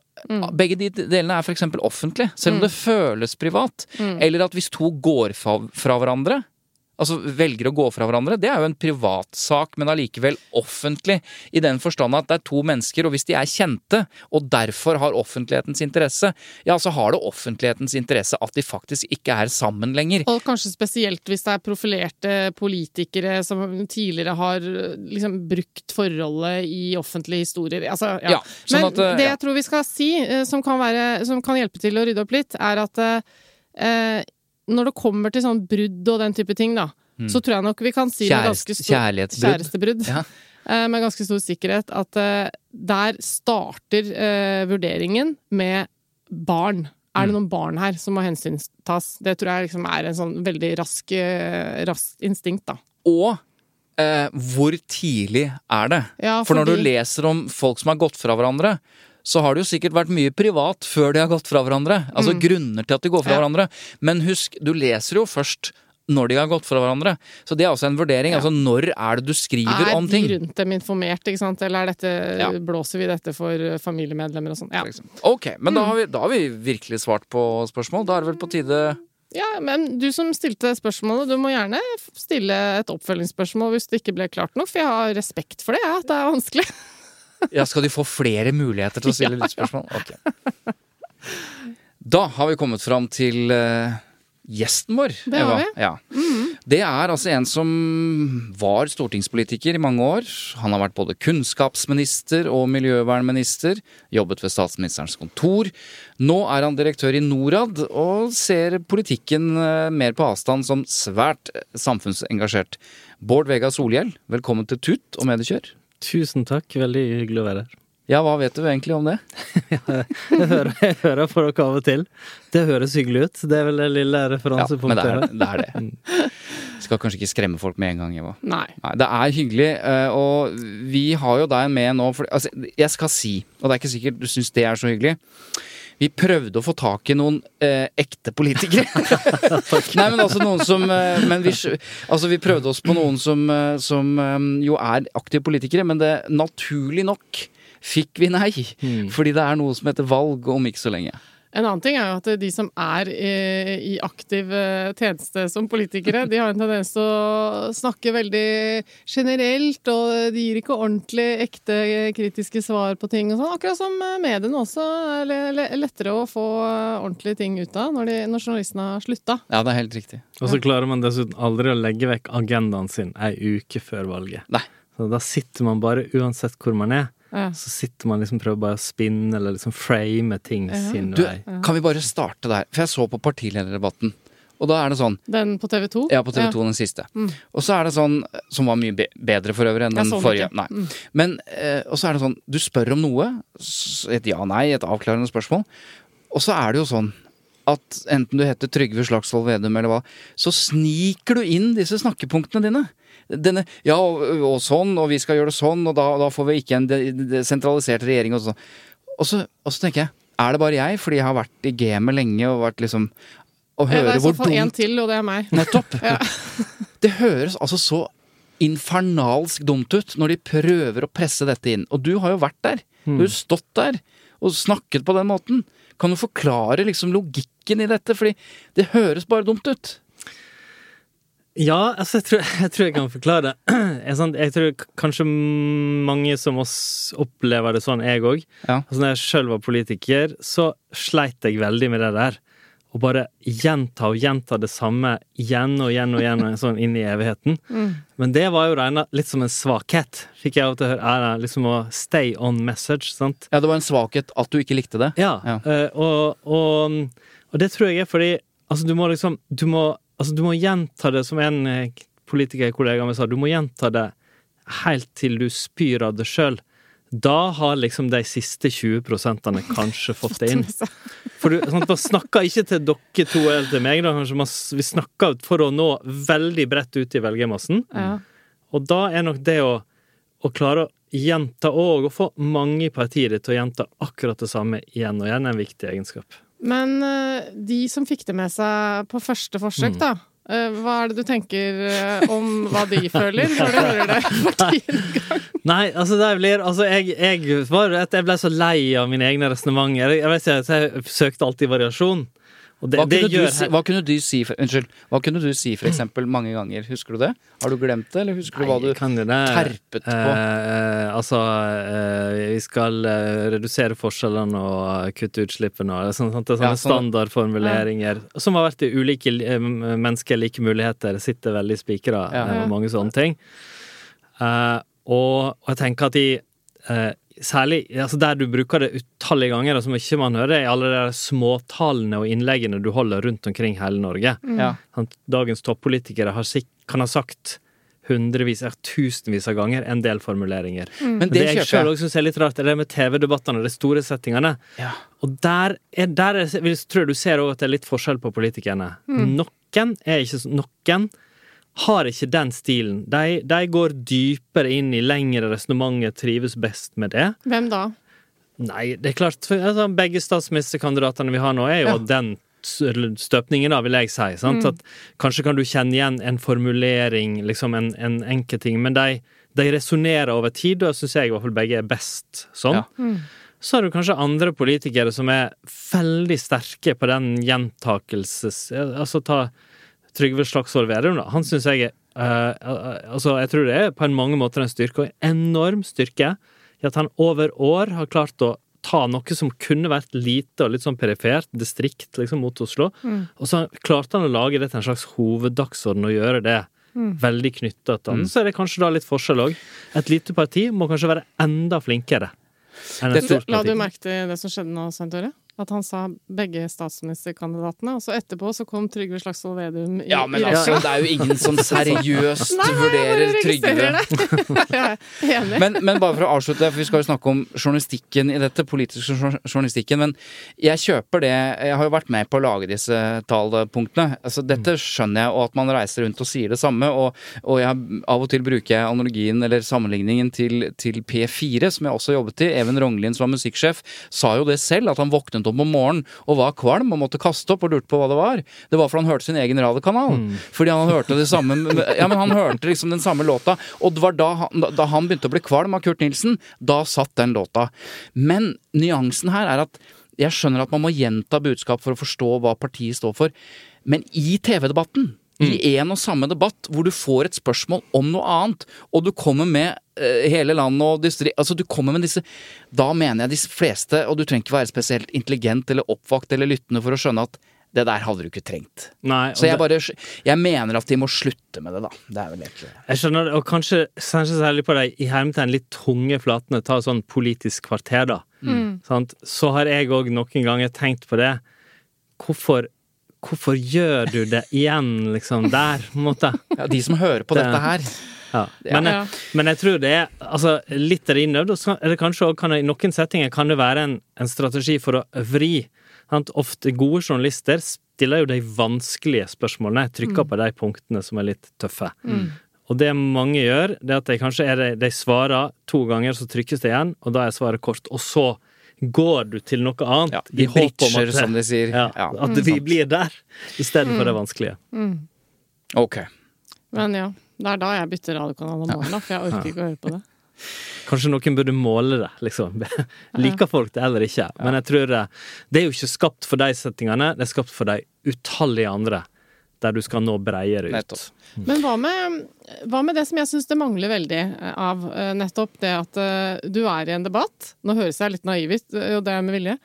Begge de delene er eksempel offentlige, selv om det føles privat. Eller at hvis to går fra, fra hverandre, altså velger å gå fra hverandre, det er jo en privatsak, men allikevel offentlig, i den forstand at det er to mennesker, og hvis de er kjente, og derfor har offentlighetens interesse, ja, så har det offentlighetens interesse at de faktisk ikke er sammen lenger. Og kanskje spesielt hvis det er profilerte politikere som tidligere har liksom brukt forholdet i offentlige historier. Altså, ja. Ja, sånn Men at, eh, det ja. jeg tror vi skal si, eh, som kan, være, som kan hjelpe til å rydde opp litt, er at eh, når det kommer til sånn brudd og den type ting, da, så tror jeg nok vi kan si med ganske stor. Kjærestebrudd. Ja. Eh, med ganske stor sikkerhet at eh, der starter eh, vurderingen med barn. Er Mm. det noen barn her som må hensyntas? Det tror jeg liksom er en sånn veldig rask, eh, rask instinkt, da. Og eh, hvor tidlig er det? Ja, For når du leser om folk som har gått fra hverandre, så har det jo sikkert vært mye privat før de har gått fra hverandre. Altså grunner til at de går fra Mm. Ja. hverandre. Men husk, du leser jo først når de har gått fra hverandre. Så det er også en vurdering. Altså når er det du skriver er om ting? de rundt dem informert, ikke sant? Eller er dette, Ja. blåser vi dette for eh, familiemedlemmer og sånn? Ja. Ok, men Mm. da, har vi, da har vi virkelig svart på spørsmål. Da er det vel på tide ja, men du som stilte spørsmålet, du må gjerne stille et oppfølgingsspørsmål hvis det ikke ble klart nok, for jeg har respekt for det, ja, at det er vanskelig. Ja, skal de få flere muligheter til å stille lyttspørsmål? Ok. Da har vi kommet fram til uh, gjesten vår. Det har vi. vi. Mm. -hmm. Det er altså en som var stortingspolitiker i mange år. Han har vært både kunnskapsminister og miljøvernminister. Jobbet ved statsministerens kontor. Nå er han direktør i Norad og ser politikken eh, mer på avstand som svært eh, samfunnsengasjert. Bård Vegar Solhjell, velkommen til Tut og Mediekjør. Tusen takk, veldig hyggelig å være her. Ja, hva vet du egentlig om det? Jeg hører, jeg hører på dere av og til. Det høres hyggelig ut. Det er vel det lille referansepunktet. Ja, men det er det. det, er det. Skal kanskje ikke skremme folk med en gang, Eva. Nei. Nei, det er hyggelig, eh, og vi har jo deg med nå for, altså, Jeg skal si, og det er ikke sikkert du syns det er så hyggelig Vi prøvde å få tak i noen eh, ekte politikere. Nei, men altså noen som eh, Men vi, altså, vi prøvde oss på noen som, eh, som eh, jo er aktive politikere, men det naturlig nok fikk vi nei. Fordi det er noe som heter valg om ikke så lenge. En annen ting er jo at de som er eh, i aktiv eh, tjeneste som politikere, de har en tendens til å snakke veldig generelt, og de gir ikke ordentlig ekte kritiske svar på ting og sånn. Akkurat som eh, mediene også er le- le- lettere å få ordentlige ting ut av når, de, når journalistene har slutta. Ja, det er helt riktig. Og så klarer man dessuten aldri å legge vekk agendaen sin ei uke før valget. Nei. Så da sitter man bare, uansett hvor man er, Ja. så sitter man liksom prøver bare å spinne eller liksom frame ting sin Du, vei. kan vi bare starte der? For jeg så på partilederdebatten. Og da er det sånn Den på TV 2? Ja, på TV 2 den siste. Og så er det sånn, som var mye bedre for øvrig enn den forrige. Nei. Mm. Men, eh, og så er det sånn, du spør om noe, et ja-nei, et avklarende spørsmål, og så er det jo sånn at enten du heter Trygve Slagsvold Vedum eller hva, så sniker du inn disse snakkepunktene dine. Denne, ja, og, og sånn, og vi skal gjøre det sånn, og da, da får vi ikke en de- sentralisert regjering og sånn. Og så, og så tenker jeg, er det bare jeg, fordi jeg har vært i gamet lenge og vært liksom Å Det er i så fall én dumt til, og det er meg. Nettopp! Ja. Det høres altså så infernalsk dumt ut når de prøver å presse dette inn. Og du har jo vært der. Du har jo stått der og snakket på den måten. Kan du forklare liksom logikken i dette? Fordi det høres bare dumt ut. Ja, altså, jeg tror jeg, tror jeg kan forklare det. Jeg, tror kanskje mange som oss opplever det sånn, jeg òg. Ja. Altså, når jeg sjøl var politiker, så sleit jeg veldig med det der. Å bare gjenta og gjenta det samme igjen og igjen og igjen og sånn inn i evigheten. Men det var jo regna litt som en svakhet, fikk jeg av til høre. Er det liksom å stay on message, sant? Ja, det var en svakhet at du ikke likte det. Ja, Ja. eh, og, og, og det tror jeg er fordi altså, du må liksom du må, altså, du må gjenta det, som en eh, politikerkollega mi sa, du må gjenta det helt til du spyr av det sjøl. Da har liksom de siste 20% kanskje fått det inn. For du sånn, man snakker ikke til dere to eller til meg, da, kanskje man, vi snakker for å nå veldig bredt ut i velgermassen. Ja. Og da er nok det å, å klare å gjenta og få mange partier til å gjenta akkurat det samme igjen og igjen, en viktig egenskap. Men eh, de som fikk det med seg på første forsøk, da. eh, hva er det du tenker eh, om hva de føler når du hører det for tiende gang? Nei, altså det blir Altså, jeg, jeg var Jeg ble så lei av mine egne resonnementer. Jeg, jeg, jeg, jeg søkte alltid variasjon. Og det, Hva kunne, du gjør si, hva kunne du si for, Unnskyld. Hva kunne du si for eksempel mange ganger? Husker du det? Har du glemt det, eller husker du hva du Nei, terpet på? Eh, altså, eh, vi skal eh, redusere forskjellene og kutte utslippene og sånn, sånn, Det sånne Ja, sånn- standardformuleringer som har vært i ulike eh, mennesker like muligheter, sitter veldig spikra Ja. eh, og mange sånne ting. Eh, og, og jeg tenker at de eh, Særlig altså der du bruker det utallige ganger, og som ikke man hører, er alle de småtalene og innleggene du holder rundt omkring hele Norge. Ja. Dagens toppolitikere har kan ha sagt hundrevis, ja, tusenvis av ganger en del formuleringer. Men Det, det jeg sjøl òg syns er litt rart, er det med TV-debattene og de store settingene. Ja. Og der, er, der er, tror jeg du ser også at det er litt forskjell på politikerne. Noen er ikke Noen har ikke den stilen. De, de går dypere inn i lengre resonnementer, trives best med det. Hvem da? Nei, det er klart altså, Begge statsministerkandidatene vi har nå, er jo Ja. den støpningen, da, vil jeg si. Sant? At kanskje kan du kjenne igjen en formulering, liksom en, en enkel ting, men de, de resonnerer over tid, og syns jeg i hvert fall begge er best sånn. Ja. Så har du kanskje andre politikere som er veldig sterke på den gjentakelses... Altså ta Trygve Slagsvold Vedum, da. Han syns jeg er uh, Altså, jeg tror det er på en mange måter en styrke, og en enorm styrke, i at han over år har klart å ta noe som kunne vært lite og litt sånn perifert, distrikt liksom mot Oslo, og så klarte han å lage det til en slags hoveddagsorden og gjøre det veldig knytta til han. Så er det kanskje da litt forskjell òg. Et lite parti må kanskje være enda flinkere enn et Dette- parti. La du merke til det som skjedde nå, Svein Tore? At han sa begge statsministerkandidatene, og så etterpå så kom Trygve Slagsvold Vedum i, Ja, men i altså, det er jo ingen som seriøst Nei, vurderer Trygve. Men, men bare for å avslutte, for vi skal jo snakke om journalistikken i dette, politiske journalistikken, men jeg kjøper det Jeg har jo vært med på å lage disse talepunktene. Altså, dette skjønner jeg, og at man reiser rundt og sier det samme. Og, og jeg, av og til bruker jeg analogien eller sammenligningen til, til P4, som jeg også jobbet i. Even Ronglin, som var musikksjef, sa jo det selv, at han våknet opp om morgenen og var kvalm og måtte kaste opp og lurte på hva det var. Det var fordi han hørte sin egen radiokanal. Fordi han hørte det samme Ja, men han hørte liksom den samme låta. Og det var da han, da han begynte å bli kvalm av Kurt Nilsen, da satt den låta. Men nyansen her er at jeg skjønner at man må gjenta budskap for å forstå hva partiet står for, men i TV-debatten i en og samme debatt hvor du får et spørsmål om noe annet, og du kommer med hele landet og distrikt Altså, du kommer med disse Da mener jeg de fleste, og du trenger ikke være spesielt intelligent eller oppvakt eller lyttende for å skjønne at det der hadde du ikke trengt. Nei, Så jeg bare Jeg mener at de må slutte med det, da. Det er vel egentlig Jeg skjønner det, og kanskje, kanskje særlig på de i hermetegn litt tunge flatene, ta sånn politisk kvarter, da. Sant? Så har jeg òg noen ganger tenkt på det. Hvorfor, hvorfor gjør du det igjen, liksom, der, på en måte? Ja, de som hører på Det- dette her. Ja. Men, Ja. men jeg tror det er altså, litt er det innøvd, eller er kanskje også, kan det, i noen settinger kan det være en, en strategi for å vri. Sant? Ofte gode journalister stiller jo de vanskelige spørsmålene, trykker på de punktene som er litt tøffe. Og det mange gjør, det er at de kanskje er de, de svarer to ganger, så trykkes det igjen, og da er svaret kort. Og så går du til noe annet. Ja, i om bridger, som de sier. Ja, Ja, at vi blir der, istedenfor det vanskelige. Ok. Men ja, det er da jeg bytter radiokanal om morgenen, for jeg orker ikke å høre på det. Kanskje noen burde måle det, liksom. Liker folk det eller ikke? Men jeg tror det, det er jo ikke skapt for de settingene, det er skapt for de utallige andre, der du skal nå bredere ut. Nettopp. Men hva med, hva med det som jeg syns det mangler veldig eh, av, eh, nettopp det at eh, du er i en debatt Nå høres jeg litt naiv ut, eh, og det er med vilje.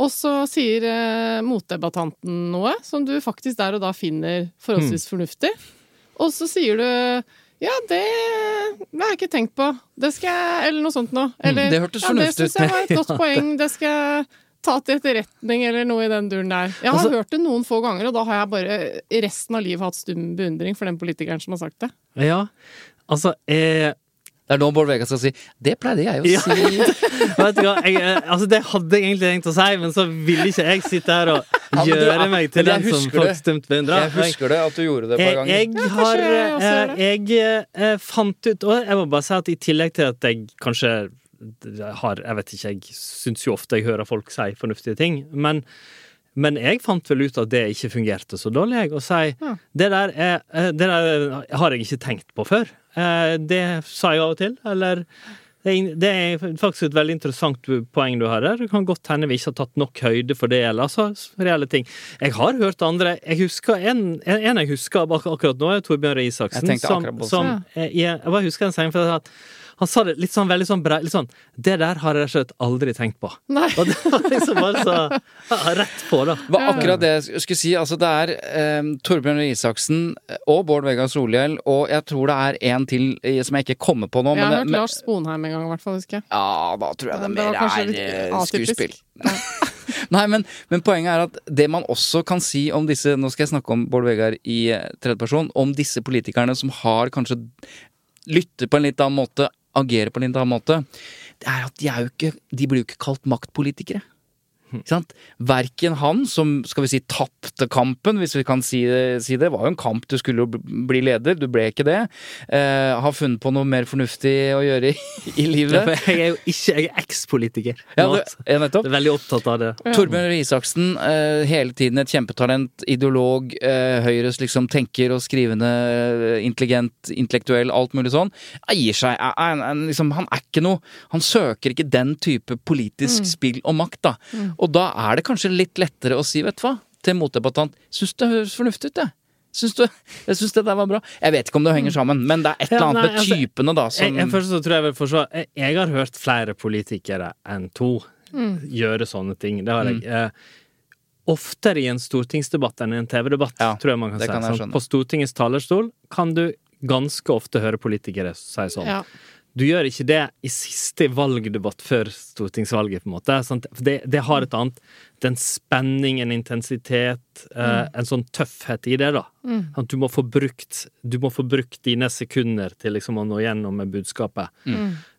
Og så sier eh, motdebattanten noe som du faktisk der og da finner forholdsvis fornuftig. fornuftig. Og så sier du ja, det, det har jeg ikke tenkt på. Det skal jeg Eller noe sånt noe. Eller, Hmm, det hørtes ja, fornuftig Det ut. syns jeg var et godt poeng. Det skal jeg ta til etterretning, eller noe i den duren der. Jeg har Altså- hørt det noen få ganger, og da har jeg bare i resten av livet hatt stum beundring for den politikeren som har sagt det. Ja, altså eh, Det er nå Bård Vegar skal si 'det pleide jeg å Ja. si'. Vet du hva, jeg, eh, altså det hadde jeg egentlig tenkt å si, men så ville ikke jeg sitte her og gjøre meg til jeg den som folk det. på. Jeg husker det, at du gjorde det et par Jeg, ganger. jeg jeg, har jeg jeg, eh, Jeg eh, fant ut Og jeg må bare si at i tillegg til at jeg kanskje har Jeg vet ikke, jeg syns jo ofte jeg hører folk si fornuftige ting, men men jeg fant vel ut at det ikke fungerte så dårlig, jeg, å si Ja. det, der er, eh, det der har jeg ikke tenkt på før. Eh, Det sa jeg av og til, eller det er, faktisk et veldig interessant poeng du har der. Det kan godt hende vi ikke har tatt nok høyde for det, eller altså reelle ting. Jeg har hørt andre Jeg husker En, en jeg husker ak akkurat nå, er Torbjørn Røe Isaksen. Jeg tenkte akkurat på som, som eh, jeg, jeg bare husker en sang, for at han sa det litt sånn veldig sånn brei litt sånn, Det der har jeg rett og slett aldri tenkt på. Nei. Og det var liksom bare så ja, rett på, da. Det var akkurat det jeg skulle si. Altså, det er eh, Torbjørn Røe Isaksen og Bård Vegar Solhjell, og jeg tror det er en til eh, som jeg ikke kommer på nå. Jeg har men, hørt men, Lars Sponheim en gang, i hvert fall, husker jeg. Ja, da tror jeg det, Det mer er eh, skuespill. Nei, men, men poenget er at det man også kan si om disse Nå skal jeg snakke om Bård Vegar i eh, tredje person. Om disse politikerne som har kanskje lytter på en litt annen måte, agerer på en litt annen måte. Det er at de er ikke De blir jo ikke kalt maktpolitikere. Ikke sant? Verken han som skal vi si tapte kampen, hvis vi kan si det, si det, var jo en kamp du skulle bli leder, du ble ikke det. Eh, har funnet på noe mer fornuftig å gjøre i, i livet. Ja, Jeg er jo ikke Jeg er ekspolitiker. Ja, nettopp. Jeg er veldig opptatt av det. Torbjørn Røe Isaksen, eh, hele tiden et kjempetalent, ideolog, eh, Høyres liksom tenker og skrivende, eh, intelligent, intellektuell, alt mulig sånn. Eier seg. Er, er, er, liksom, han er ikke noe Han søker ikke den type politisk spill og makt, da. Og da er det kanskje litt lettere å si, vet du hva, til en motdebattant Syns det høres fornuftig ut, jeg. Syns du Jeg syns det der var bra. Jeg vet ikke om det henger sammen, men det er et eller annet nei, med altså, typene, da, Jeg, som jeg, først så tror jeg vel forstå, jeg, jeg har hørt flere politikere enn to gjøre sånne ting. Det har jeg. Eh, oftere i en stortingsdebatt enn i en TV-debatt, Ja, tror jeg man kan si. kan sånn. På Stortingets talerstol kan du ganske ofte høre politikere si sånn. Ja. Du gjør ikke det i siste valgdebatt før stortingsvalget, på en måte. Sant? For det, det har et annet Det er en spenning, en intensitet, eh, en sånn tøffhet i det, da. At du må få brukt Du må få brukt dine sekunder til liksom å nå gjennom med budskapet.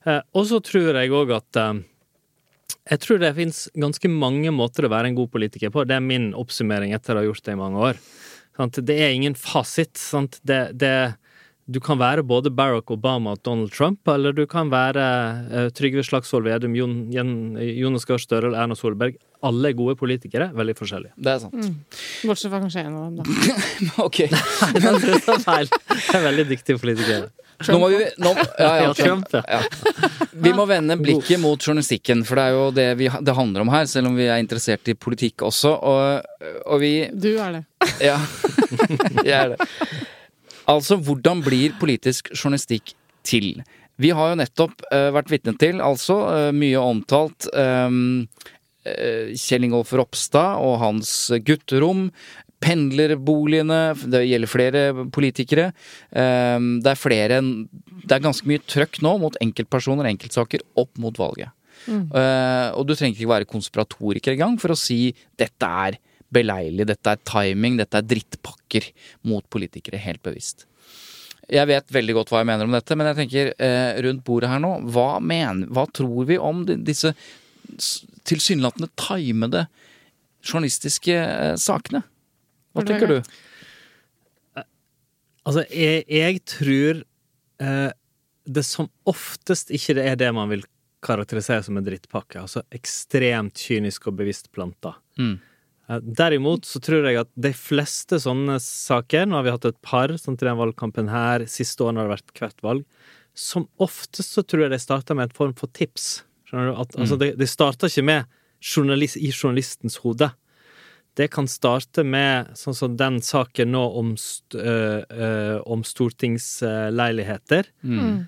Eh, og så tror jeg òg at eh, jeg tror det fins ganske mange måter å være en god politiker på. Det er min oppsummering etter å ha gjort det i mange år. Det er ingen fasit. Sant? Det, det, du kan være både Barack Obama og Donald Trump, eller du kan være eh, Trygve Slagsvold Vedum, Jon, Jen, Jonas Gahr Støre eller Erna Solberg. Alle er gode politikere, veldig forskjellige. Det er sant. Bortsett fra kanskje en av dem, da. Ok. Nei, det er feil. Det er veldig dyktige politikere. Nå må vi nå, ja, ja, Trump. Ja. Vi må vende blikket mot journalistikken, for det er jo det vi, det handler om her, selv om vi er interessert i politikk også. Og, og vi Du er det. Ja, jeg er det. Altså, hvordan blir politisk journalistikk til? Vi har jo nettopp uh, vært vitne til, altså, uh, mye omtalt um, uh, Kjell Ingolf Ropstad og hans gutterom. Pendlerboligene, det gjelder flere politikere. Um, det er flere Det er ganske mye trøkk nå mot enkeltpersoner og enkeltsaker opp mot valget. Eh, og du trenger ikke være konspiratoriker engang for å si dette er beleilig, dette er timing, dette er drittpakker mot politikere, helt bevisst. Jeg vet veldig godt hva jeg mener om dette, men jeg tenker eh, rundt bordet her nå, hva, mener, hva tror vi om de, disse tilsynelatende timede journalistiske eh, sakene. Hva tenker du? Altså, jeg, jeg tror eh, det som oftest ikke det er det man vil karakterisere som en drittpakke. Altså ekstremt kynisk og bevisst planta. Mm. Eh, Derimot så tror jeg at de fleste sånne saker, nå har vi hatt et par sånn til den valgkampen her, siste årene har det vært hvert valg, som oftest så tror jeg de starter med en form for tips. Skjønner du? At, altså, de, de starter ikke med journalist, i journalistens hode. Det kan starte med sånn som den saken nå om, st øh, øh, om stortingsleiligheter. Mm.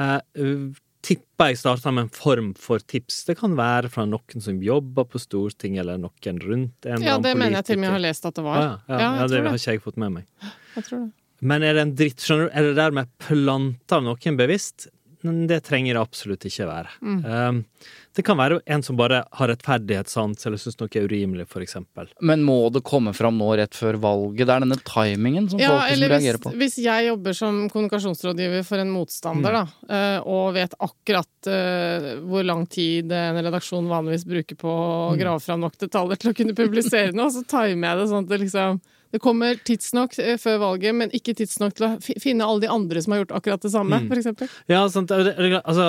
Eh, uh, tipper jeg starta med en form for tips. Det kan være fra noen som jobber på Stortinget, eller noen rundt en eller Ja, det mener jeg til og med jeg har lest at det var. Ah, ja, ja, Ja, ja, det har ikke jeg fått med meg. Jeg tror det. Men er det en dritt, skjønner du? Er det dermed planta av noen bevisst? Men Det trenger det absolutt ikke være. Mm. Um, det kan være en som bare har rettferdighetssans, eller syns noe er urimelig, eksempel. Men må det komme fram nå rett før valget? Det er denne timingen som Ja, folk liksom eller hvis, reagerer på. hvis jeg jobber som kommunikasjonsrådgiver for en motstander, da, eh, og vet akkurat eh, hvor lang tid en redaksjon vanligvis bruker på å grave fram nok detaljer til å kunne publisere noe, så timer jeg det sånn at det liksom det kommer tidsnok eh, før valget, men ikke tidsnok til å finne alle de andre som har gjort akkurat det samme, for eksempel. Ja, sant. Altså,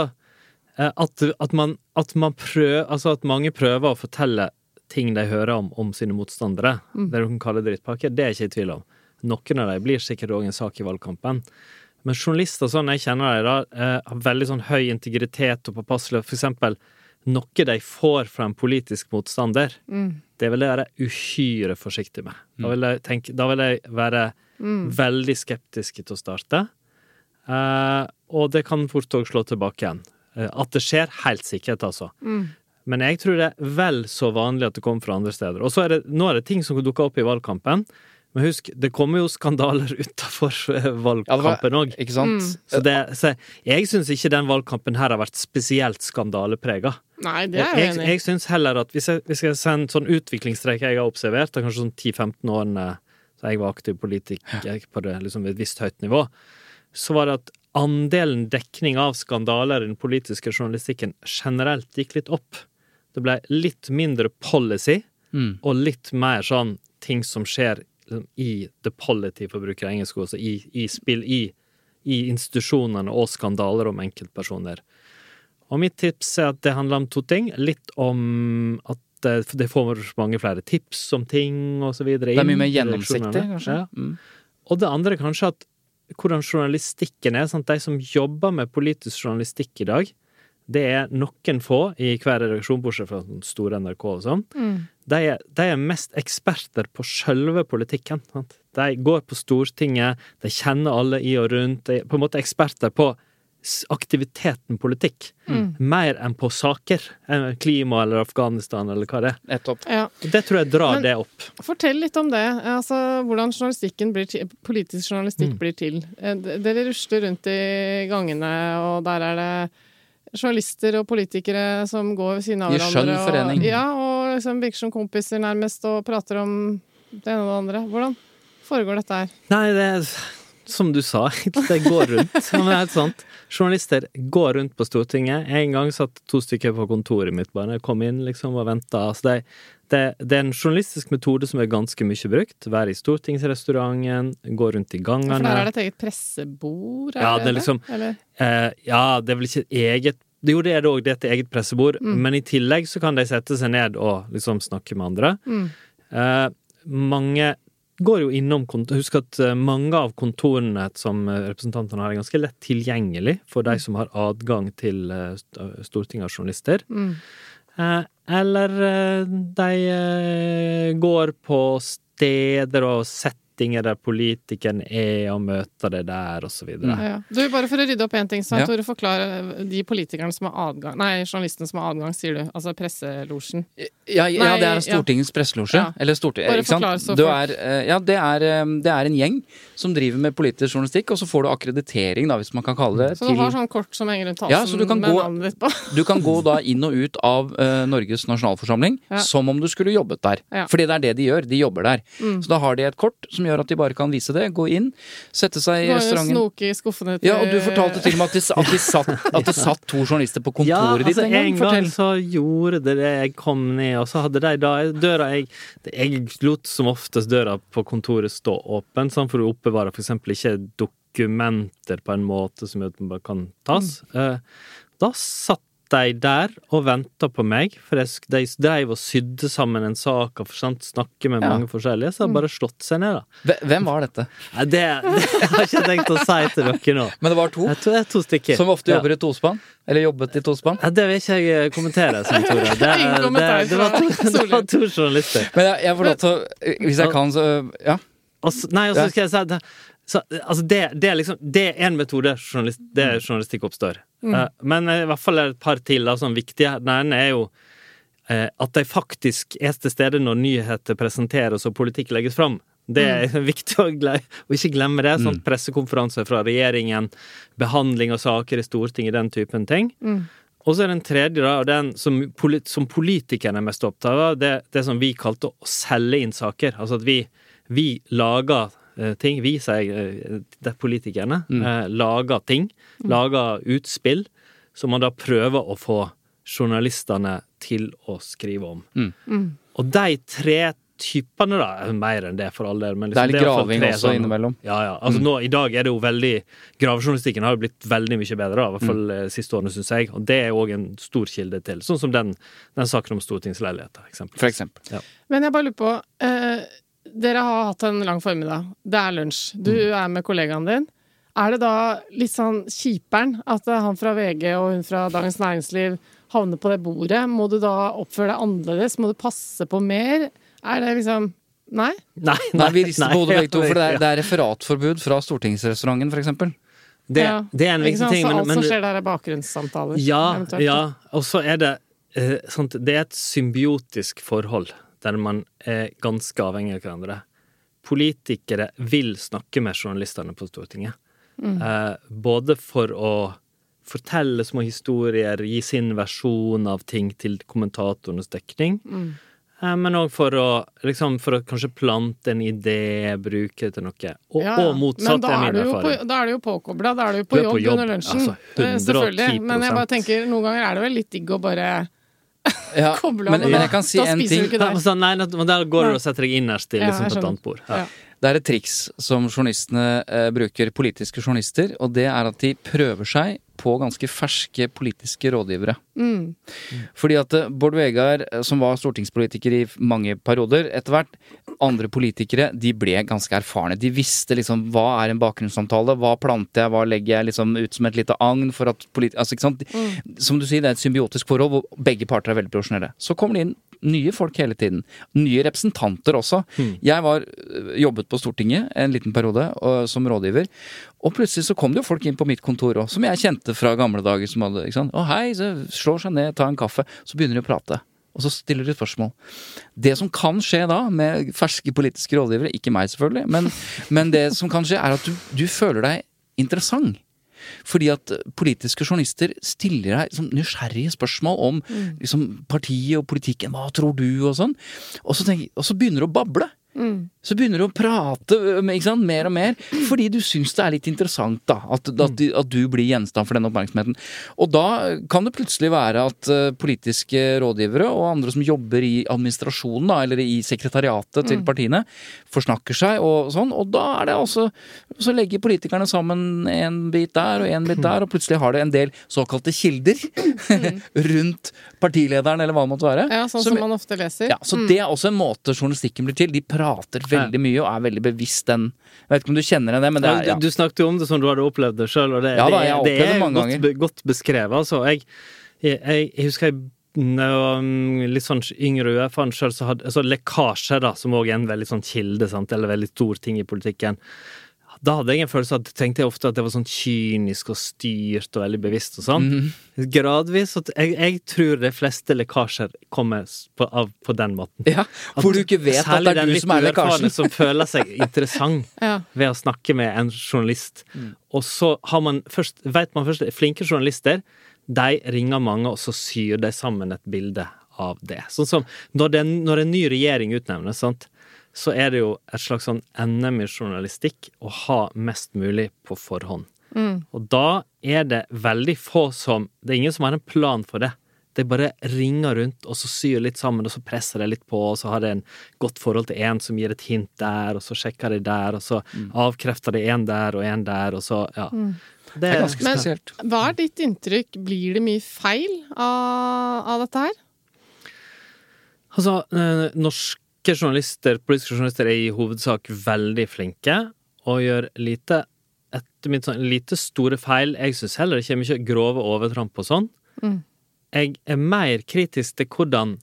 eh, at, at, man, at man prøver Altså at mange prøver å fortelle ting de hører om, om sine motstandere, Mm. det du kan kalle drittpakke, det er jeg ikke i tvil om. Noen av dem blir sikkert òg en sak i valgkampen. Men journalister sånn jeg kjenner dem, da, eh, har veldig sånn høy integritet og påpasselighet. For eksempel noe de får fra en politisk motstander, Mm. Det vil jeg være uhyre forsiktig med. Da vil jeg, tenke, da vil jeg være Mm. veldig skeptisk til å starte. Uh, og det kan fort òg slå tilbake igjen. Uh, at det skjer, helt sikkert, altså. Mm. Men jeg tror det er vel så vanlig at det kommer fra andre steder. Og så er det, nå er det ting som dukker opp i valgkampen. Men husk, det kommer jo skandaler utafor valgkampen òg. Sant? Mm. så, det, så jeg syns ikke den valgkampen her har vært spesielt skandaleprega. Nei, det er jeg Jeg, enig jeg syns heller at hvis jeg, hvis jeg ser en sånn utviklingstrekk jeg har observert, det er kanskje sånn 10-15 årene da jeg var aktiv politiker på det, liksom et visst høyt nivå, så var det at andelen dekning av skandaler i den politiske journalistikken generelt gikk litt opp. Det ble litt mindre policy, Mm. og litt mer sånn ting som skjer i the polity, for å bruke engelsk, altså i, i spill, i, i institusjonene, og skandaler om enkeltpersoner. Og mitt tips er at det handler om to ting. Litt om at det, det får mange flere tips om ting, og så videre. Det er mye mer gjennomsiktig, kanskje? Ja. Mm. Og det andre er kanskje at hvordan journalistikken er. Sant? De som jobber med politisk journalistikk i dag, det er noen få i hver redaksjon, bortsett fra sånn store NRK og sånn. Mm. De er, de er mest eksperter på sjølve politikken. Sant? De går på Stortinget, de kjenner alle i og rundt. De er på en måte eksperter på aktiviteten politikk. Mm. Mer enn på saker. eh, Klima eller Afghanistan eller hva det er. Ja. Det tror jeg drar Men- det opp. Fortell litt om det. Altså, hvordan journalistikken blir til, politisk journalistikk Mm. blir til. Eh, Dere rusler rundt i gangene, og der er det journalister og politikere som går ved siden av I hverandre. skjønn og- Ja, og liksom virker som kompiser nærmest, og prater om det ene og det andre. Hvordan foregår dette her? Nei, det er som du sa. Det går rundt. Men det er helt sant. Journalister går rundt på Stortinget. En gang satt to stykker på kontoret mitt bare. Kom inn liksom og venta. Altså, det, det, det er en journalistisk metode som er ganske mye brukt. Være i stortingsrestauranten, gå rundt i For gangene. der er det et eget pressebord? Ja, det er liksom- Eh, ja, det er vel ikke et eget Jo, det er det òg, det er et eget pressebord, Mm. men i tillegg så kan de sette seg ned og liksom snakke med andre. Mm. Eh, mange går jo innom Husk at eh, mange av kontorene som eh, representantene har, er ganske lett tilgjengelig for de som har adgang til eh, Stortinget av journalister. Mm. Eller de går på steder og settinger der politikeren er, og møter det der, så videre. Ja. Du, bare for å rydde opp én ting, så Ja. Tore, forklare de politikerne som har adgang Nei, journalistene som har adgang, sier du. Altså presselosjen. Ja, ja, det er ja. Presselosje. Ja. Eller Storting, Bare ikke sant? så Du er, eh, ja, det er, eh, det er en gjeng som driver med politisk journalistikk, og så får du akkreditering, da, hvis man kan kalle det, Så du har sånn kort som henger rundt halsen Ja, så du kan med gå- navnet ditt på? Du kan gå da inn og ut av uh, Norges nasjonalforsamling Ja. som om du skulle jobbet der. Ja. Fordi det er det de gjør. De jobber der. Mm. Så da har de et kort som som gjør at de bare kan vise det. Gå inn, sette seg i restauranten. snoke i skuffene til Ja, og du fortalte til og med at det, at de satt, at det satt to journalister på kontoret Ja, ditt altså, en gang. en gang så gjorde det det. Jeg kom ned, og så hadde de da døra Jeg, jeg lot som oftest døra på kontoret stå åpen, sånn for å oppbevare for eksempel ikke dokumenter på en måte som gjør at man bare kan tas. Mm. Da satt de der og venta på meg, for de dreiv og sydde sammen en sak og snakke med Ja. mange forskjellige, så har bare slått seg ned, da. Hvem var dette? Det, det har jeg ikke tenkt å si til dere nå. Men det var to Jeg tror det er to stykker. som ofte Ja. i tospann? Eller jobbet i tospann? Ja, det vil ikke jeg eh, kommentere, Som Tore. Det, det, det, var to, det var to journalister. Men jeg, jeg får lov til å Hvis jeg kan, så Ja. Og nei, og så skal jeg si at det, så, altså det, det er liksom Det er en metode journalist, det er journalistikk oppstår. Eh, men eh, i hvert fall er det et par til da, som viktige. Den ene er jo uh, at de faktisk er til stede når nyheter presenteres og politikk legges fram. Det er viktig å, å ikke glemme det. Sånn pressekonferanser fra regjeringen, behandling av saker i Stortinget, den typen ting. Og så er den tredje, da, og den som, polit som politikerne er mest opptatt av, det, det som vi kalte å selge inn saker. Altså at vi, vi lager ting. Vi, sier jeg, det er politikerne, mm. lager ting. Lager utspill som man da prøver å få journalistene til å skrive om. Og de tre typene, da, er mer enn det for all del. Liksom, Det er litt det er graving tre også sånn, innimellom. Ja, ja. Altså nå, I dag er det jo veldig Gravejournalistikken har jo blitt veldig mye bedre, da, i hvert fall mm. siste årene, syns jeg. Og det er òg en stor kilde til. Sånn som den, den saken om stortingsleiligheter, eksempelvis. For eksempel. Men jeg bare lurer på eh, Dere har hatt en lang formiddag. Det er lunsj. Du Mm. er med kollegaen din. Er det da litt sånn kjiperen at han fra VG og hun fra Dagens Næringsliv havner på det bordet? Må du da oppføre deg annerledes? Må du passe på mer? Er det liksom Nei? Nei, Nei, vi rister på hodet begge to, for det er, det er referatforbud fra stortingsrestauranten, for eksempel. det, Ja. det er en viktig ting. Men, Men, alt som skjer der, er bakgrunnssamtaler? ja, ja. Og så er det eh, sånt, Det er et symbiotisk forhold der man er ganske avhengig av hverandre. Politikere vil snakke med journalistene på Stortinget. Eh, både for å fortelle små historier, gi sin versjon av ting til kommentatorenes dekning. Eh, Men òg for liksom, for å kanskje plante en idé, bruke det til noe. Og, Ja, og motsatt er min erfaring. på, da er du jo påkobla, da er du jo på jobb, på jobb, under lunsjen. altså, Eh, Selvfølgelig. 110%. Men jeg bare tenker, noen ganger er det vel litt digg å bare Ja, koble men, av. men jeg kan si da en spiser ting. du ikke Nei, der. men sånn, nei, men der går du og setter deg innerst til liksom, ja, på et annet bord. Ja. Det er et triks som journalistene eh, bruker, politiske journalister, og det er at de prøver seg på ganske ferske politiske rådgivere. Mm. Fordi at eh, Bård Vegar, eh, som var stortingspolitiker i mange perioder, etter hvert andre politikere, de ble ganske erfarne. De visste liksom hva er en bakgrunnssamtale, hva planter jeg, hva legger jeg liksom ut som et lite agn for at politi... Altså, ikke sant? Mm. Som du sier, det er et symbiotisk forhold hvor begge parter er veldig profesjonelle. Så kommer det inn nye folk hele tiden. Nye representanter også. Jeg var, øh, jobbet på Stortinget en liten periode og, som rådgiver, og plutselig så kom det jo folk inn på mitt kontor òg, som jeg kjente fra gamle dager. som hadde, ikke sant? Å hei, så slår seg ned, tar en kaffe. Så begynner de å prate. Og så stiller de spørsmål. Det som kan skje da, med ferske politiske rådgivere, ikke meg selvfølgelig, men, men det som kan skje, er at du, du føler deg interessant. Fordi at politiske journalister stiller deg liksom, nysgjerrige spørsmål om liksom, partiet og politikken. Hva tror du? Og sånn. Og så, tenker, og så begynner du å bable. Så begynner du å prate sant, mer og mer, fordi du syns det er litt interessant da, at, at, du, at du blir gjenstand for den oppmerksomheten. Og da kan det plutselig være at politiske rådgivere og andre som jobber i administrasjonen, da, eller i sekretariatet til partiene, forsnakker seg og sånn, og da er det også Så legger politikerne sammen en bit der og en bit der, og plutselig har det en del såkalte kilder rundt partilederen, eller hva det måtte være. Ja, sånn som- som man ofte leser. ja, Så det er også en måte journalistikken blir til. De prater veldig mye og er veldig bevisst den Jeg vet ikke om du kjenner igjen det, men det er ja. Du snakket jo om det som du hadde opplevd det sjøl, og det, Ja da, det, det er godt, be, godt beskrevet. Altså, jeg, jeg, jeg, jeg husker jeg var mm, litt sånn yngre UF-en sjøl, så hadde altså lekkasje, da, som òg er en veldig sånn kilde, sant, eller veldig stor ting i politikken. Da hadde jeg en følelse av at tenkte jeg ofte at det var sånn kynisk og styrt og veldig bevisst og sånn. Mhm. Gradvis. At jeg, jeg tror de fleste lekkasjer kommer på, av, på den måten. ja, Hvor du ikke vet at det er du som er uerfarne lekkasjen. Som føler seg interessant Ja. ved å snakke med en journalist. Mm. Og så har man først, vet man først Flinke journalister, de ringer mange, og så syr de sammen et bilde av det. Sånn som når, det, når en ny regjering utnevnes, sant. Så er det jo et slags sånn NM i journalistikk å ha mest mulig på forhånd. Og da er det veldig få som Det er ingen som har en plan for det. Det bare ringer rundt, og så syr litt sammen, og så presser det litt på, og så har det en godt forhold til en som gir et hint der, og så sjekker de der, og så avkrefter de en der og en der, og så Ja. Det, Det er ganske Men- Hva er ditt inntrykk? Blir det mye feil av, av dette her? Altså, eh, norske journalister, politiske journalister er i hovedsak veldig flinke og gjør lite etter mitt sånn lite store feil. Jeg syns heller det kommer mye grove overtramp og sånn. Jeg er mer kritisk til hvordan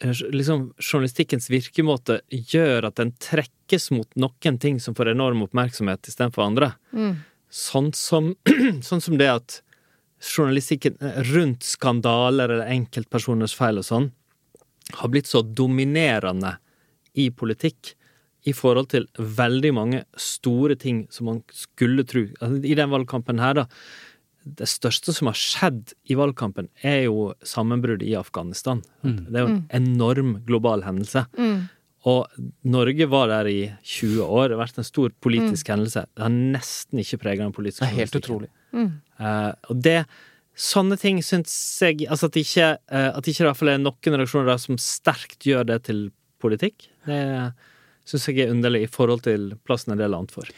eh, liksom, journalistikkens virkemåte gjør at den trekkes mot noen ting som får enorm oppmerksomhet istedenfor andre. Sånn som, sånn som det at journalistikken eh, rundt skandaler eller enkeltpersoners feil og sånn har blitt så dominerende i politikk i forhold til veldig mange store ting som man skulle tro. Altså, I den valgkampen her, da. Det største som har skjedd i valgkampen, er jo sammenbruddet i Afghanistan. Det er jo en enorm global hendelse. Og Norge var der i 20 år. Det har vært en stor politisk hendelse. Det har nesten ikke prega den politiske Det er helt utrolig. Uh, og det Sånne ting syns jeg Altså at ikke, uh, at ikke det i hvert fall er noen redaksjoner der som sterkt gjør det til politikk, det syns jeg er underlig i forhold til plassen en del annet får.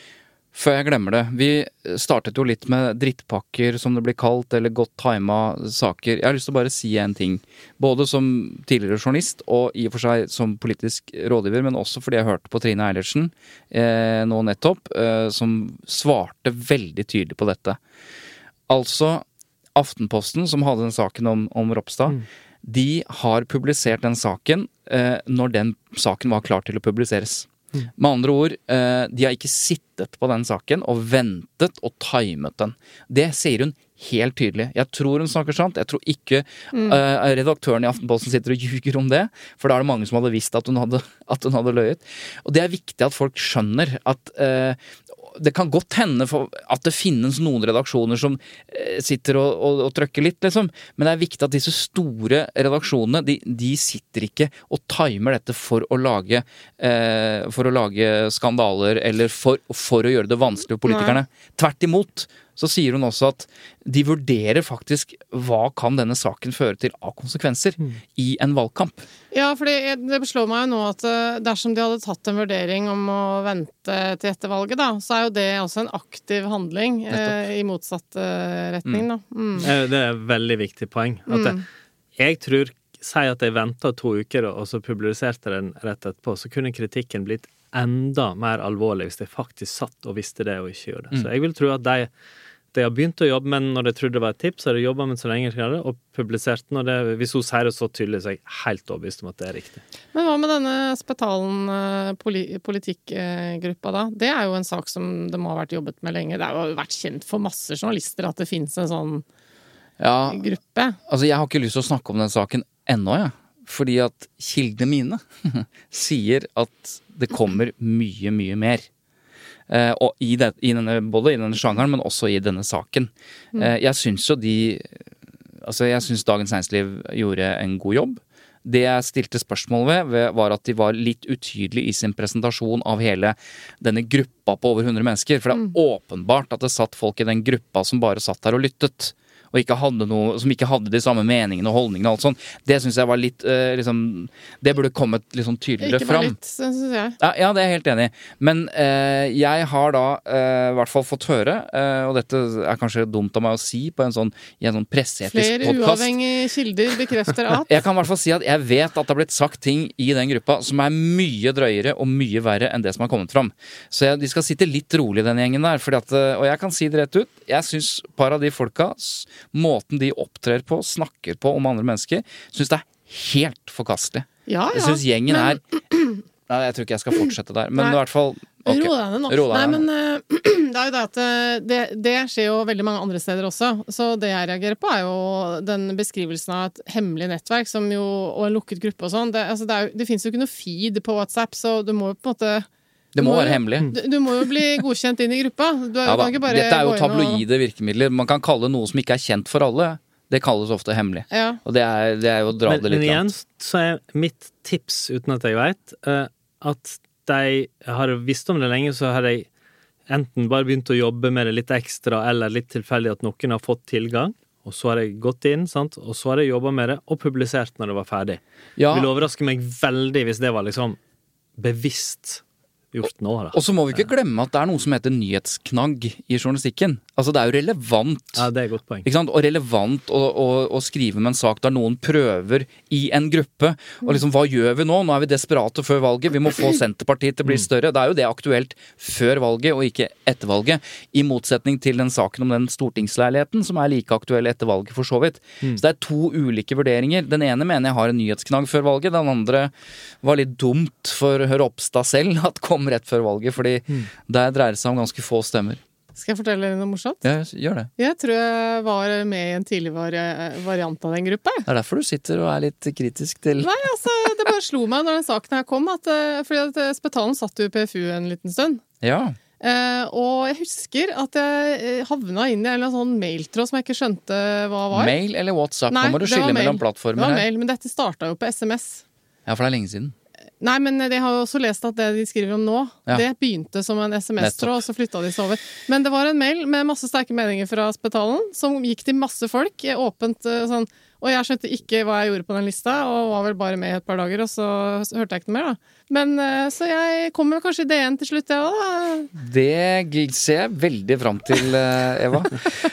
Før jeg glemmer det. Vi startet jo litt med drittpakker, som det blir kalt, eller godt tima saker. Jeg har lyst til å bare si en ting. Både som tidligere journalist, og i og for seg som politisk rådgiver, men også fordi jeg hørte på Trine Eilertsen eh, nå nettopp, eh, som svarte veldig tydelig på dette. Altså, Aftenposten, som hadde den saken om, om Ropstad, de har publisert den saken eh, når den saken var klar til å publiseres. Med andre ord, eh, de har ikke sittet på den saken og ventet og timet den. Det sier hun helt tydelig. Jeg tror hun snakker sant. Jeg tror ikke eh, redaktøren i Aftenposten sitter og ljuger om det. For da er det mange som hadde visst at hun hadde, at hun hadde løyet. Og det er viktig at folk skjønner at eh, det kan godt hende for at det finnes noen redaksjoner som eh, sitter og, og, og trøkker litt, liksom. Men det er viktig at disse store redaksjonene, de, de sitter ikke og timer dette for å lage eh, For å lage skandaler eller for, for å gjøre det vanskelig for politikerne. Tvert imot så sier hun også at de vurderer faktisk hva kan denne saken føre til av konsekvenser i en valgkamp. Ja, for det, slår meg jo nå at eh, dersom de hadde tatt en vurdering om å vente til etter valget, da, så er jo det også en aktiv handling eh, i motsatt eh, retning, da. Mm. Eh, Det er et veldig viktig poeng. At det, jeg tror Si at jeg venta to uker og så publiserte den rett etterpå, så kunne kritikken blitt enda mer alvorlig hvis de faktisk satt og visste det og ikke gjorde det. Så jeg vil tro at de, de har begynt å jobbe med når de trodde det var et tips, har de jobba med så lenge de det, og publisert den. Og det, hvis hun sier det så tydelig, så er jeg helt overbevist om at det er riktig. Men hva med denne Spetalen eh, poli politikkgruppa, da? Det er jo en sak som det må ha vært jobbet med lenge. Det har jo vært kjent for masse journalister at det finnes en sånn Ja, gruppe. Altså, jeg har ikke lyst til å snakke om den saken ennå, jeg. Fordi at kildene mine sier at det kommer mye, mye mer. Uh, og i, det, i denne, både i denne sjangeren, men også i denne saken. Uh, jeg syns jo de Altså, jeg syns Dagens Næringsliv gjorde en god jobb. Det jeg stilte spørsmål ved, ved, var at de var litt utydelige i sin presentasjon av hele denne gruppa på over 100 mennesker. For det er åpenbart at det satt folk i den gruppa som bare satt der og lyttet. Og ikke noe, som ikke hadde de samme meningene og holdningene og alt sånt. Det syns jeg var litt eh, liksom Det burde kommet litt sånn tydeligere Ikke bare litt, syns jeg. Ja, ja, det er jeg helt enig i. Men eh, jeg har da eh, i hvert fall fått høre, eh, og dette er kanskje dumt av meg å si på en sånn, i en sånn presseetisk Flere podkast uavhengige kilder bekrefter at jeg kan i hvert fall si at jeg vet at det har blitt sagt ting i den gruppa som er mye drøyere og mye verre enn det som har kommet fram. Så jeg, de skal sitte litt rolig, den gjengen der. At, eh, og jeg kan si det rett ut, jeg syns par av de folka, måten de opptrer på, snakker på om andre mennesker, syns det er helt forkastelig. Ja, ja. Jeg syns gjengen men- er Nei, jeg tror ikke jeg skal fortsette der. Men Nei. i hvert fall. Ro deg ned nå. Nei, men eh, det er jo det at eh, det, det skjer jo veldig mange andre steder også. Så det jeg reagerer på, er jo den beskrivelsen av et hemmelig nettverk som jo, og en lukket gruppe og sånn. Det, altså, det, er det fins jo ikke noe feed på WhatsApp, så du må jo på en måte Det må må være jo- hemmelig. du, du må jo bli godkjent inn i gruppa. Du, Ja, kan ikke bare Dette er jo tabloide og- virkemidler. Man kan kalle noe som ikke er kjent for alle, det kalles ofte hemmelig. Ja. Og det er, det er jo å dra Men, det men igjen langt. så er mitt tips, uten at jeg veit, at jeg har visst om det lenge, så har jeg enten bare begynt å jobbe med det litt ekstra, eller litt tilfeldig at noen har fått tilgang. Og så har jeg gått inn, sant? og så har jeg jobba med det, og publisert når det var ferdig. Ja, Det vil overraske meg veldig hvis det var liksom bevisst gjort nå, da. Og så må vi ikke glemme at det er noe som heter nyhetsknagg i journalistikken. Altså, det er jo relevant. Ja, det er et godt poeng. Ikke sant? Og relevant å, å, å skrive med en sak der noen prøver i en gruppe. Og liksom, hva gjør vi nå? Nå er vi desperate før valget. Vi må få Senterpartiet til å bli større. Det er jo det aktuelt før valget, og ikke etter valget. I motsetning til den saken om den stortingsleiligheten, som er like aktuell etter valget, for så vidt. Så det er to ulike vurderinger. Den ene mener jeg har en nyhetsknagg før valget. Den andre var litt dumt for Ropstad selv at kom rett før valget, fordi der dreier det seg om ganske få stemmer. Skal jeg fortelle noe morsomt? Ja, gjør det. Jeg tror jeg var med i en tidlig vari variant av den gruppa. Det er derfor du sitter og er litt kritisk til Nei, altså, det bare slo meg når den saken her kom, at, eh, fordi at eh, Spetalen satt jo i PFU en liten stund. Ja. Eh, og jeg husker at jeg havna inn i en eller sånn mailtråd som jeg ikke skjønte hva var. Mail eller WhatsApp? Nei, Nå må du skille mellom mellom Det plattformer var her. mail, men dette starta jo på SMS. Ja, for det er lenge siden. Nei, men jeg har jo også lest at det de skriver om nå, Ja. det begynte som en SMS-tråd, og så flytta de seg over. Men det var en mail med masse sterke meninger fra Spetalen, som gikk til masse folk, eh, åpent eh, sånn. Og jeg skjønte ikke hva jeg gjorde på den lista, og var vel bare med i et par dager, og så hørte jeg ikke noe mer, da. Men eh, så jeg kommer kanskje i DN til slutt, jeg òg. Det ser jeg veldig fram til, eh, Eva.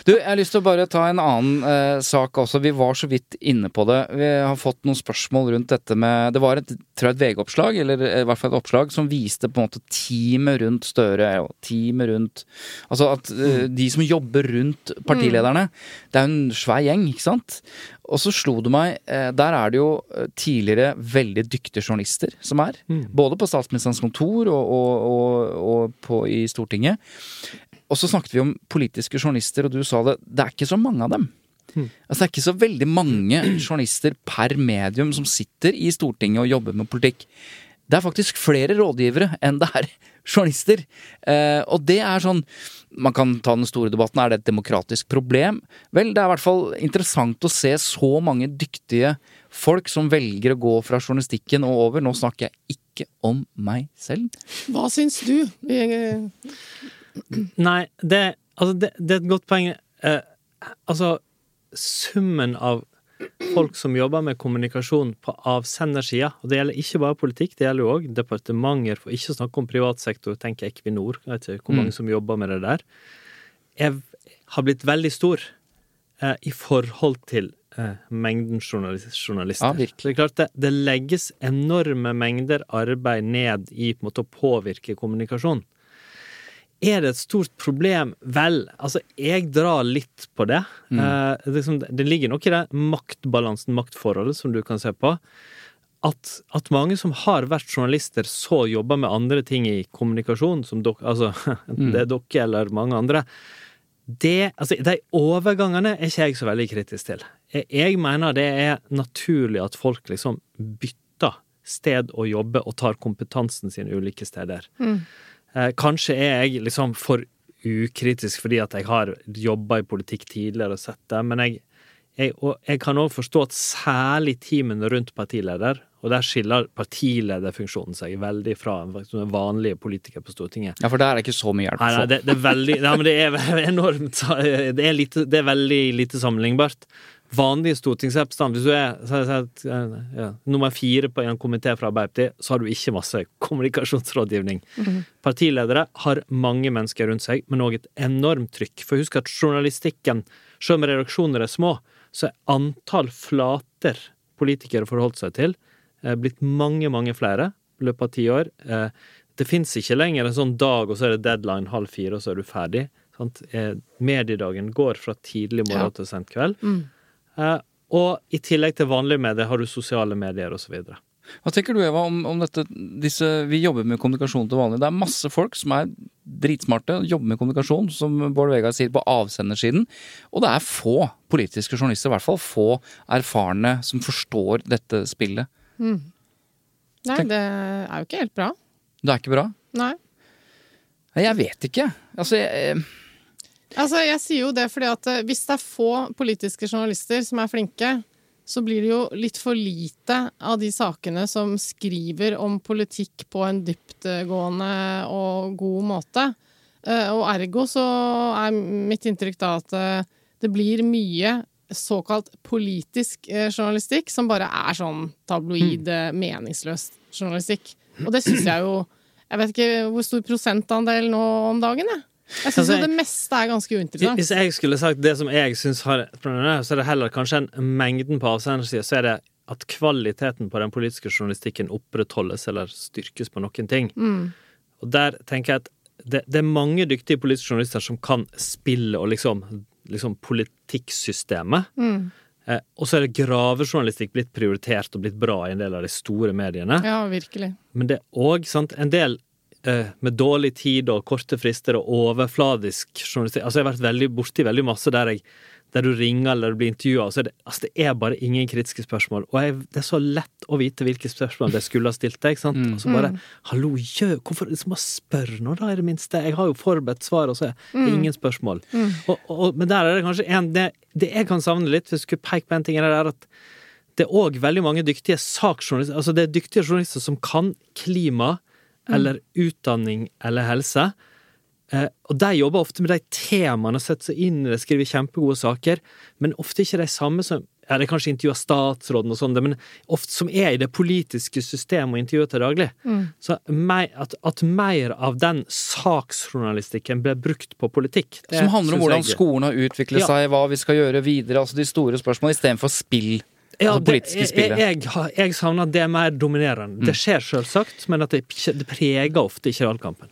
Du, jeg har lyst til å bare ta en annen uh, sak også. Vi var så vidt inne på det. Vi har fått noen spørsmål rundt dette med Det var et, tror jeg, et VG-oppslag, eller i hvert fall et oppslag, som viste på en måte teamet rundt Støre. Ja, teamet rundt Altså at uh, de som jobber rundt partilederne. Det er jo en svær gjeng, ikke sant? Og så slo det meg, der er det jo tidligere veldig dyktige journalister som er. Både på statsministerens kontor og, og, og, og på, i Stortinget. Og så snakket vi om politiske journalister, og du sa det. Det er ikke så mange av dem. Altså, det er ikke så veldig mange journalister per medium som sitter i Stortinget og jobber med politikk. Det er faktisk flere rådgivere enn det er journalister. Eh, og det er sånn Man kan ta den store debatten. Er det et demokratisk problem? Vel, det er i hvert fall interessant å se så mange dyktige folk som velger å gå fra journalistikken og over. Nå snakker jeg ikke om meg selv. Hva syns du? Nei, det, altså det, det er et godt poeng. Eh, altså, summen av folk som jobber med kommunikasjon på avsendersida, og det gjelder ikke bare politikk, det gjelder jo òg departementer, for ikke å snakke om privat sektor, tenker Equinor, jeg vet ikke hvor mange som jobber med det der, er, har blitt veldig stor eh, i forhold til mengden journalis journalister. Ja. Det klart det, det legges enorme mengder arbeid ned i på en måte å påvirke kommunikasjon. Er det et stort problem? Vel, altså, jeg drar litt på det. Eh, det, liksom, det ligger nok i det maktbalansen, maktforholdet, som du kan se på. At, at mange som har vært journalister, så jobber med andre ting i kommunikasjon, som dere, altså, mm. det er dere eller mange andre, det, altså, de overgangene er ikke jeg så veldig kritisk til. Jeg, jeg mener det er naturlig at folk liksom bytter sted å jobbe og tar kompetansen sin ulike steder. Mm. kanskje er jeg liksom for ukritisk fordi at jeg har jobba i politikk tidligere og sett det, men jeg, jeg, og jeg kan òg forstå at særlig teamene rundt partileder, og der skiller partilederfunksjonen seg veldig fra en vanlige politikere på Stortinget. Ja, for der er det ikke så mye hjelp Nei, få. nei, få. det, det er veldig Nei, men det er enormt Det er, lite, det er veldig lite sammenlignbart. Vanlige stortingsrepresentant, hvis du er så, så, ja, nummer fire på en komité fra Arbeiderpartiet, så har du ikke masse kommunikasjonsrådgivning. Partiledere har mange mennesker rundt seg, men òg et enormt trykk. For husk at journalistikken, selv om redaksjoner er små, så er antall flater politikere forholdt seg til, eh, blitt mange, mange flere i løpet av ti år. Eh, det fins ikke lenger en sånn dag, og så er det deadline halv fire, og så er du ferdig. Sant? Eh, mediedagen går fra tidlig morgen Ja. til sent kveld. Eh, og i tillegg til vanlige medier har du sosiale medier osv. Hva tenker du, Eva, om, om dette disse, Vi jobber med kommunikasjon til vanlig. Det er masse folk som er dritsmarte, jobber med kommunikasjon, som Bård Vegar sier, på avsendersiden. Og det er få politiske journalister, i hvert fall få erfarne, som forstår dette spillet. Nei, det er jo ikke helt bra. Det er ikke bra? Nei. Nei, Jeg vet ikke. Altså, jeg, Altså, jeg sier jo det fordi at eh, hvis det er få politiske journalister som er flinke, så blir det jo litt for lite av de sakene som skriver om politikk på en dyptgående og god måte. Eh, Og ergo så er mitt inntrykk da at eh, det blir mye såkalt politisk journalistikk som bare er sånn tabloid, eh, meningsløs journalistikk. Og det syns jeg jo Jeg vet ikke hvor stor prosentandel nå om dagen, jeg. Jeg syns Altså, det meste er ganske uinteressant. Hvis jeg skulle sagt det som jeg syns har så er det heller kanskje en mengden på avsendersida, så er det at kvaliteten på den politiske journalistikken opprettholdes eller styrkes på noen ting. Mm. Og der tenker jeg at det, det er mange dyktige politiske journalister som kan spille og liksom, liksom politikksystemet. Mm. Eh, og så er det gravejournalistikk blitt prioritert og blitt bra i en del av de store mediene. Ja, virkelig. Men det er òg en del med dårlig tid og korte frister og overfladisk journalistikk. Altså, jeg har vært veldig borti veldig masse der, jeg, der du ringer eller du blir intervjua, så er det, altså, det er bare ingen kritiske spørsmål. Og jeg, det er så lett å vite hvilke spørsmål jeg skulle ha stilt deg. sant? Og så bare Hallo, gjør Hvorfor liksom bare spør nå, da, i det minste? Jeg har jo forberedt svar, og så er det ingen spørsmål. Og, og, men der er det kanskje en det, det jeg kan savne litt, hvis jeg skulle peke på en ting, er det der at det er òg veldig mange dyktige saksjournalister Altså det er dyktige journalister som kan klima eller utdanning eller helse. Eh, og de jobber ofte med de temaene, og setter seg inn i det, skriver kjempegode saker, men ofte ikke de samme som ja, Det er kanskje intervjuer statsråden og sånn, men ofte som er i det politiske systemet og intervjuer til daglig. Så at, at mer av den saksjournalistikken ble brukt på politikk det Som handler om hvordan jeg- skolen har utviklet Ja. seg, hva vi skal gjøre videre, altså de store spørsmålene, istedenfor spill. Ja, altså politiske det, spillet. jeg, jeg, jeg savner at det er mer dominerende. Det skjer selvsagt, men at det, det preger ofte ikke valgkampen.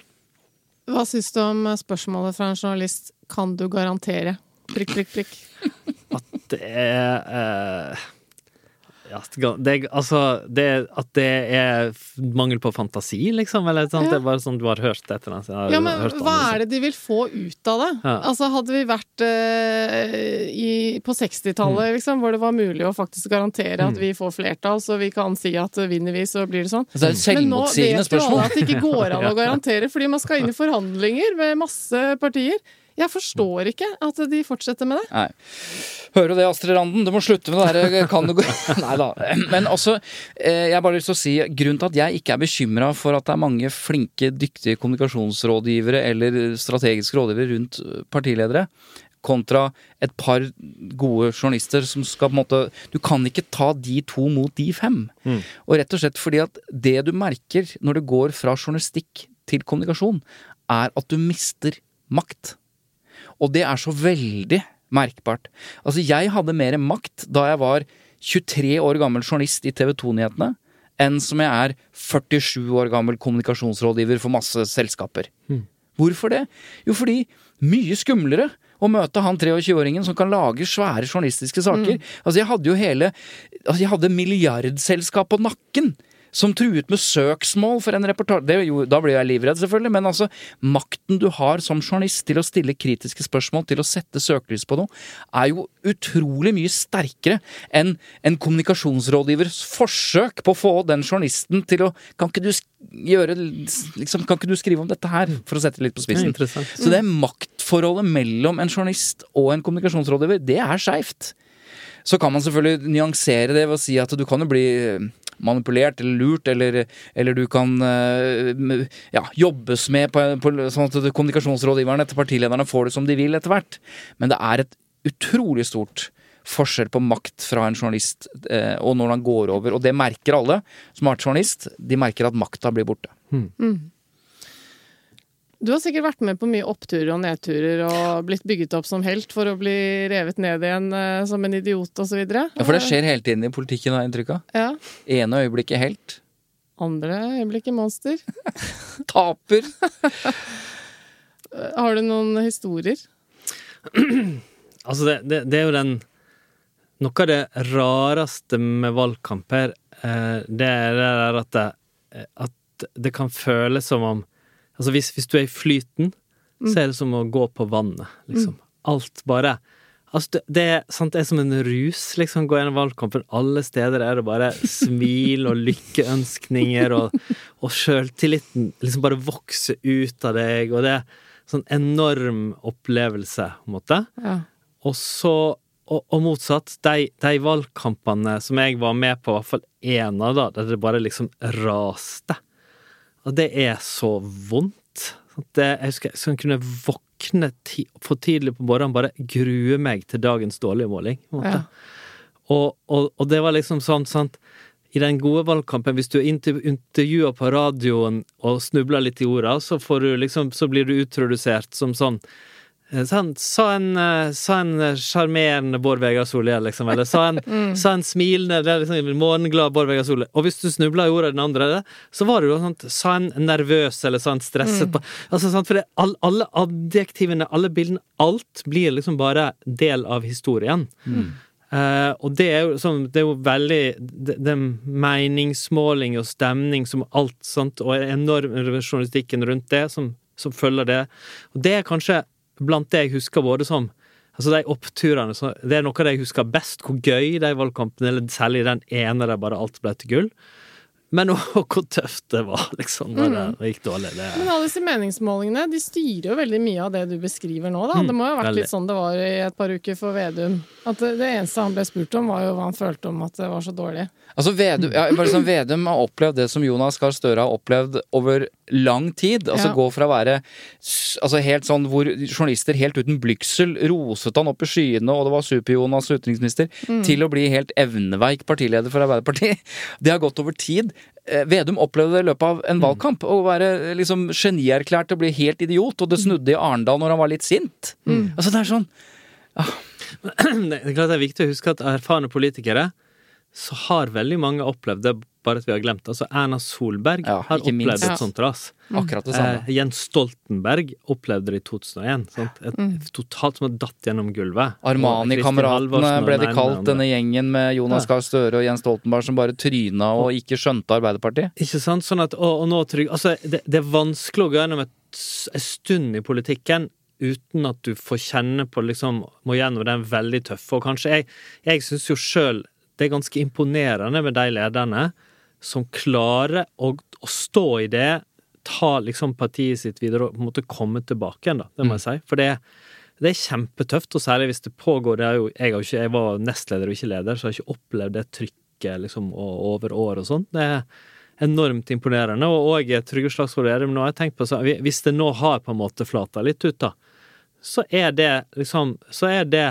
Hva syns du om spørsmålet fra en journalist 'Kan du garantere?' Prikk, prikk, prikk. Det er eh, det, altså det, At det er mangel på fantasi, liksom? Eller sant? Ja. det er bare sånn du har hørt et eller annet? Ja, men hva er det de vil få ut av det? Ja. Altså, hadde vi vært uh, i, på 60-tallet, Mm. liksom, hvor det var mulig å faktisk garantere at vi får flertall, så vi kan si at vinner vi, så blir det sånn. Altså, det er et Men nå vet jo alle at det ikke går an å garantere, fordi man skal inn i forhandlinger med masse partier. Jeg forstår ikke at de fortsetter med det. Nei. Hører du det, Astrid Randen? Du må slutte med det der kan du gå Nei da. Men også, eh, jeg har bare lyst til å si grunnen til at jeg ikke er bekymra for at det er mange flinke, dyktige kommunikasjonsrådgivere eller strategiske rådgivere rundt eh, partiledere, kontra et par gode journalister som skal på en måte Du kan ikke ta de to mot de fem. Og rett og slett fordi at det du merker når det går fra journalistikk til kommunikasjon, er at du mister makt. Og det er så veldig merkbart. Altså, jeg hadde mer makt da jeg var 23 år gammel journalist i TV 2-nyhetene, enn som jeg er 47 år gammel kommunikasjonsrådgiver for masse selskaper. Hvorfor det? Jo, fordi mye skumlere å møte han 23-åringen som kan lage svære journalistiske saker. Altså, jeg hadde jo hele Altså, jeg hadde milliardselskap på nakken som truet med søksmål for en reportasje jo, Da blir jeg livredd, selvfølgelig, men altså Makten du har som journalist til å stille kritiske spørsmål, til å sette søkelys på noe, er jo utrolig mye sterkere enn en kommunikasjonsrådgivers forsøk på å få den journalisten til å Kan ikke du gjøre liksom, Kan ikke du skrive om dette her, for å sette det litt på spissen? Det Så det maktforholdet mellom en journalist og en kommunikasjonsrådgiver, det er skeivt. Så kan man selvfølgelig nyansere det ved å si at du kan jo bli manipulert eller lurt, eller, eller du kan eh, ja, jobbes med på, på, sånn at kommunikasjonsrådgiverne til partilederne får det som de vil etter hvert. Men det er et utrolig stort forskjell på makt fra en journalist eh, og når han går over. Og det merker alle som har vært journalist. De merker at makta blir borte. Du har sikkert vært med på mye oppturer og nedturer og blitt bygget opp som helt for å bli revet ned igjen eh, som en idiot osv. Ja, For det skjer hele tiden i politikken, har jeg inntrykk av. Ja. Ene øyeblikket helt. Andre øyeblikket monster. Taper. Har du noen historier? Altså, det, det, det er jo den Noe av det rareste med valgkamper, eh, det er det der at det, eh, at det kan føles som om Altså, hvis, hvis du er i flyten, så er det som å gå på vannet, liksom. Alt bare Altså, det, det, sant, det er som en rus, liksom, gå gjennom valgkampen. Alle steder er det bare smil og lykkeønskninger, og, og sjøltilliten liksom bare vokser ut av deg, og det er sånn enorm opplevelse, på en måte. Ja. Og så og, og motsatt, de, de valgkampene som jeg var med på, i hvert fall én av, da, der det bare liksom raste. Og det er så vondt. Det, jeg husker jeg skulle kunne våkne ti, for tidlig på morgenen, bare grue meg til dagens dårlige måling. Ja. Og, og, og det var liksom sånn, sant I den gode valgkampen, hvis du er interv- intervjua på radioen og snubler litt i orda, så, får du liksom, så blir du utrodusert som sånn Sånn, sa en eh, eh, sjarmerende Bård Vegar Solhjell, liksom. Eller sa en, sa en smilende, det er liksom morgenglad Bård Vegar Solhjell. Og hvis du snubla i ordet den andre, så var det jo sånn Sa en nervøs, eller sa en stresset mm. Altså sånn, For det, all, alle adjektivene, alle bildene, alt blir liksom bare del av historien. Eh, og det er jo sånn Det er jo veldig Det, det er meningsmåling og stemning som alt, sant, og en enorm journalistikken rundt det som, som følger det. Og det er kanskje blant det jeg husker både som Altså de oppturene Det er noe av det jeg husker best, hvor gøy de valgkampene eller særlig den ene der bare alt ble til gull. Men også hvor tøft det var, liksom, når det gikk dårlig. Det, Men alle disse meningsmålingene de styrer jo veldig mye av det du beskriver nå. da. Mm, Det må jo ha vært veldig. litt sånn det var i et par uker for Vedum. At det, det eneste han ble spurt om, var jo hva han følte om at det var så dårlig. Altså Vedum, ja, bare sånn, Vedum har opplevd det som Jonas Gahr Støre har opplevd over lang tid. Altså Ja. Gå fra å være altså helt sånn hvor journalister helt uten blygsel roset han opp i skyene, og det var Super-Jonas utenriksminister, til å bli helt evneveik partileder for Arbeiderpartiet. Det har gått over tid. Eh, Vedum opplevde det i løpet av en valgkamp å være eh, liksom genierklært og bli helt idiot, og det snudde i Arendal når han var litt sint. Altså Det er sånn det er klart det er viktig å huske at erfarne politikere så har veldig mange opplevd det, bare at vi har glemt det. Altså Erna Solberg Ja, har opplevd minst. et sånt ras. akkurat det samme. Eh, Jens Stoltenberg opplevde det i 2001. Sant? Et, Totalt som har datt gjennom gulvet. Armani-kameratene ble de kalt, denne gjengen med Jonas Ja. Gahr Støre og Jens Stoltenberg som bare tryna og ikke skjønte Arbeiderpartiet. Ikke sant? Sånn at, og, og nå trygg, altså, det, det er vanskelig å gå gjennom en stund i politikken uten at du får kjenne på liksom, må gjennom den veldig tøffe. Og kanskje jeg, jeg syns jo sjøl det er ganske imponerende med de lederne som klarer å, å stå i det, ta liksom partiet sitt videre og på en måte komme tilbake igjen, da. Det må jeg si. For det, det er kjempetøft, og særlig hvis det pågår det er jo, jeg, ikke, jeg var nestleder og ikke leder, så jeg har ikke opplevd det trykket liksom, over år og sånn. Det er enormt imponerende. Og, og Trygve Slagsvold Vedum, nå har jeg tenkt på så, Hvis det nå har på en måte flata litt ut, da, så er det liksom Så er det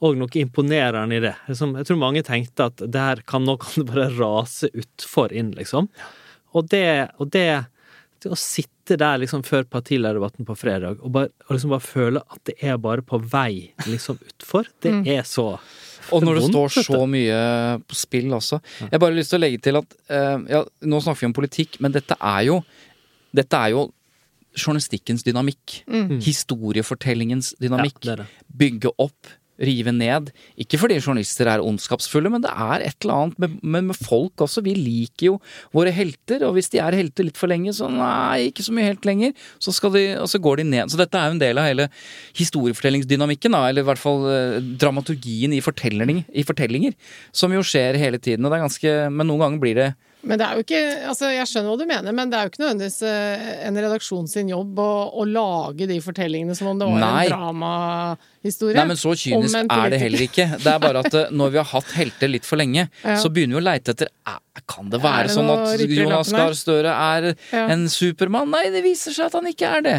òg noe imponerende i det. Jeg tror mange tenkte at det her kan nå kan det bare rase utfor inn, liksom. Og det, og det, det å sitte der liksom før partilederdebatten på fredag og, bare, og liksom bare føle at det er bare på vei liksom utfor, det er så Og når det står så mye på spill også. Jeg har bare lyst til å legge til at eh, ja, Nå snakker vi om politikk, men dette er jo Dette er jo journalistikkens dynamikk. Historiefortellingens dynamikk. Ja, det det. Bygge opp, rive ned. Ikke fordi journalister er ondskapsfulle, men det er et eller annet med, med, med folk også. Vi liker jo våre helter, og hvis de er helter litt for lenge, så nei, ikke så mye helt lenger, så de, og så går de ned. Så dette er jo en del av hele historiefortellingsdynamikken, da, eller i hvert fall eh, dramaturgien i, i fortellinger, som jo skjer hele tiden. Og det er ganske Men noen ganger blir det Men det er jo ikke Altså, jeg skjønner hva du mener, men det er jo ikke nødvendigvis eh, en redaksjon sin jobb å, å lage de fortellingene som om det var Nei. en dramahistorie. Nei, men så kynisk er det heller ikke. Det er bare at eh, når vi har hatt helter litt for lenge, Ja. så begynner vi å leite etter Kan det være det sånn at Jonas? Gahr Støre er Ja. en supermann? Nei, det viser seg at han ikke er det.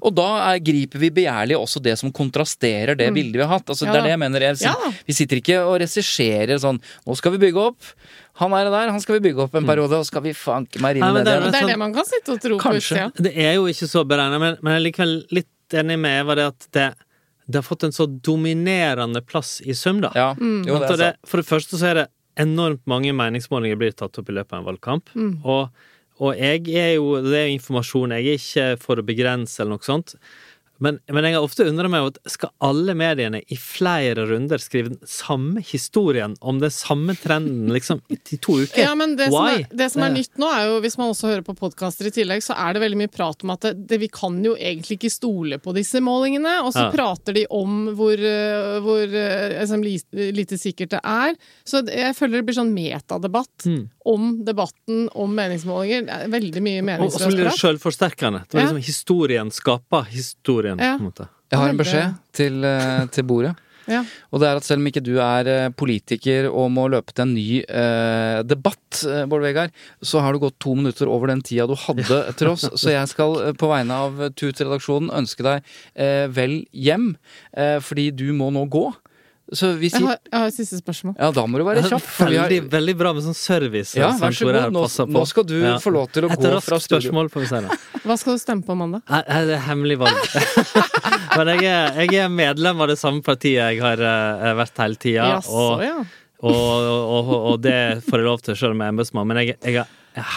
Og da er, griper vi begjærlig også det som kontrasterer det bildet vi har hatt. Altså, Mm. Ja det er det jeg mener. Jeg, vi sitter ikke og regisserer sånn Nå skal vi bygge opp. Han er der, han skal vi bygge opp en periode, og skal vi fanke meg Ja, i men det er. Det er sånn- det man kan sitte og tro på utsida. Det er jo ikke så beregna, men, men jeg er likevel litt enig med Eva det at det, det har fått en så dominerende plass i sum, da. Ja, jo, det er det, for det første så er det enormt mange meningsmålinger blir tatt opp i løpet av en valgkamp. Og, og jeg er jo Det er jo informasjon. Jeg er ikke for å begrense eller noe sånt. Men, men jeg har ofte undra meg over skal alle mediene i flere runder skrive den samme historien om den samme trenden liksom i to uker? Ja, men det som, er, det som er nytt nå, er jo, hvis man også hører på podkaster i tillegg, så er det veldig mye prat om at det, det, vi kan jo egentlig ikke stole på disse målingene. Og så Ja. prater de om hvor, øh, hvor liksom, lite sikkert det er. Så jeg føler det blir sånn metadebatt Mm. om debatten om meningsmålinger. Veldig mye veldig mye Og så blir det prat. sjølforsterkende. Det var Ja. liksom Historien skaper historien, Ja. på en måte. Jeg har en beskjed til, eh, til bordet. Ja. Og det er at selv om ikke du er eh, politiker og må løpe til en ny eh, debatt, eh, Bård Vegar, så har du gått to minutter over den tida du hadde til oss. Så jeg skal på vegne av Tut-redaksjonen ønske deg eh, vel hjem, eh, fordi du må nå gå. Så vi Jeg har, jeg har et siste spørsmål. Ja, da må du være kjapp. for vi har- Veldig, veldig bra med sånn service. Ja, vær så god. Nå, nå skal du Ja. få lov til å Et gå fra studio. spørsmål, får vi se. Hva skal du stemme på mandag? Det er hemmelig valg. Men jeg er, jeg er medlem av det samme partiet jeg har eh, vært hele tida. Og, ja. og, og, og det får jeg lov til selv om jeg er embetsmann. Men jeg, jeg har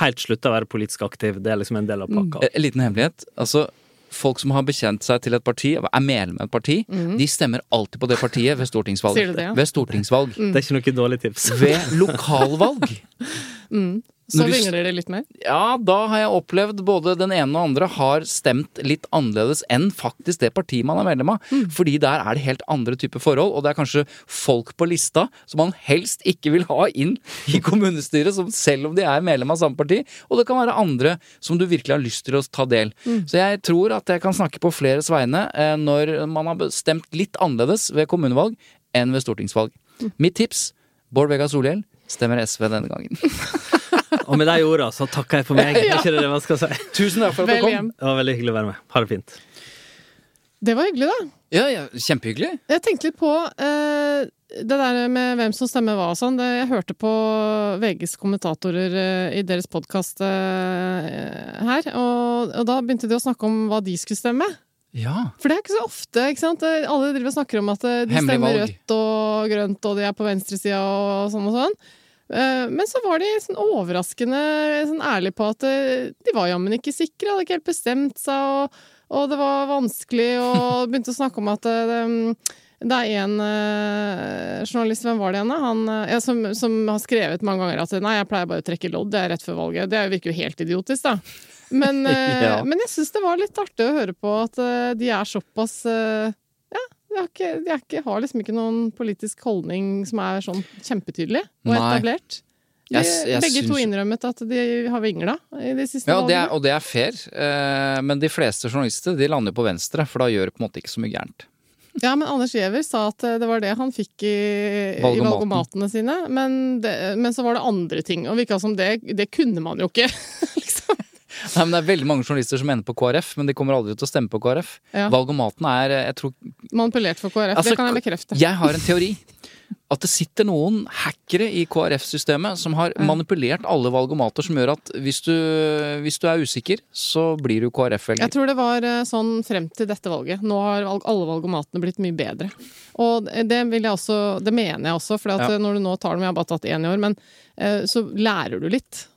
helt slutta å være politisk aktiv. Det er liksom en del av pakka. En liten hemmelighet. Altså, folk som har bekjent seg til et parti, er medlem av et parti, de stemmer alltid på det partiet ved stortingsvalg. Sier du det, ja? Ved stortingsvalg. Det er ikke noe dårlig tips. Ved lokalvalg. Så du vingler det litt mer? Ja, da har jeg opplevd både den ene og andre har stemt litt annerledes enn faktisk det partiet man er medlem av. Mm. Fordi der er det helt andre typer forhold, og det er kanskje folk på lista som man helst ikke vil ha inn i kommunestyret, som selv om de er medlem av samme parti. Og det kan være andre som du virkelig har lyst til å ta del. Mm. Så jeg tror at jeg kan snakke på fleres vegne eh, når man har stemt litt annerledes ved kommunevalg enn ved stortingsvalg. Mm. Mitt tips Bård Vegar Solhjell stemmer SV denne gangen. Og med de ordene så takker jeg for meg. ja. ikke det det man skal si? Tusen takk for at du kom. hjem. Det var veldig hyggelig å være med. Ha det fint. Det var hyggelig, da. Ja, ja, Kjempehyggelig. Jeg tenkte litt på eh, det der med hvem som stemmer hva og sånn. Det, jeg hørte på VGs kommentatorer eh, i deres podkast her, og, og da begynte de å snakke om hva de skulle stemme. Ja. For det er ikke så ofte. ikke sant? Alle driver og snakker om at eh, de Hemmelig stemmer valg. rødt og grønt, og de er på venstresida og sånn og sånn. Eh, Men så var de sånn overraskende sånn ærlige på at eh, de var jammen ikke sikre, hadde ikke helt bestemt seg, og, og det var vanskelig, og begynte å snakke om at eh, det, det er en journalist, hvem var det igjen? Han, ja, som, som har skrevet mange ganger at nei, jeg pleier bare å trekke lodd, det er rett før valget. Det virker jo helt idiotisk, da. Men, Ja. men jeg syns det var litt artig å høre på at de er såpass de, har, ikke, jeg ikke, har liksom ikke noen politisk holdning som er sånn kjempetydelig og Nei. etablert. De, Jeg jeg begge to innrømmet at de har vingla i de siste Ja, det er, og det er fair, eh, men de fleste journalister de lander på venstre, for da gjør det på en måte ikke så mye gærent. Ja, men Anders Giæver sa at det var det han fikk i, i Valgomaten. valgomatene sine. Men, det, men så var det andre ting, og virka som det, det kunne man jo ikke. liksom. Nei, men Det er veldig mange journalister som ender på KrF, men de kommer aldri til å stemme på KrF. Ja. Valgomaten er jeg tror, Manipulert for KrF, Altså, det kan jeg bekrefte. Jeg har en teori. At det sitter noen hackere i KrF-systemet som har manipulert alle valgomater, som gjør at hvis du, hvis du er usikker, så blir du Jeg KrF-velger. tror det var eh, sånn frem til dette valget. Nå har alle valgomatene blitt mye bedre. Og det, vil jeg også, det mener jeg også, for Ja. eh, når du nå tar dem, jeg har bare tatt én i år, men eh, så lærer du litt.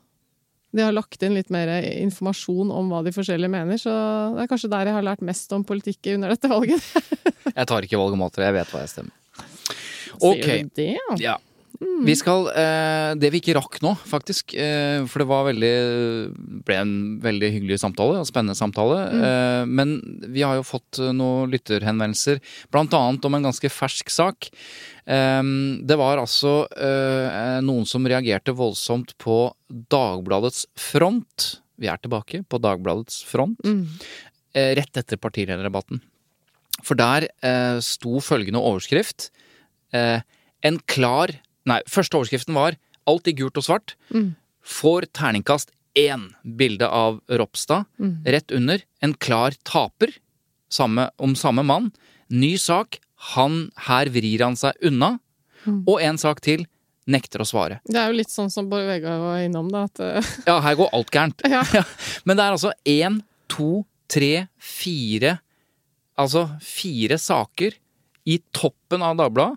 De har lagt inn litt mer informasjon om hva de forskjellige mener, så det er kanskje der jeg har lært mest om politikk under dette valget. Jeg tar ikke valgomater, jeg vet hva jeg stemmer. Sier du det? ja? Ja. Vi skal eh, Det vi ikke rakk nå, faktisk, eh, for det var veldig ble en veldig hyggelig samtale, og spennende samtale. Eh, men vi har jo fått eh, noen lytterhenvendelser, blant annet om en ganske fersk sak. Eh, det var altså eh, noen som reagerte voldsomt på Dagbladets front. Vi er tilbake på Dagbladets front. Mm. rett etter partilederdebatten. For der sto følgende overskrift. Eh, en klar Nei, første overskriften var 'Alt i gult og svart'. Mm. Får terningkast én bilde av Ropstad. Mm. Rett under 'En klar taper' samme, om samme mann. Ny sak. Han, her vrir han seg unna. Mm. Og en sak til. Nekter å svare. Det er jo litt sånn som Bård Vegar var innom, da. At, uh... Ja, her går alt gærent. ja. Men det er altså én, to, tre, fire Altså fire saker i toppen av Dagbladet.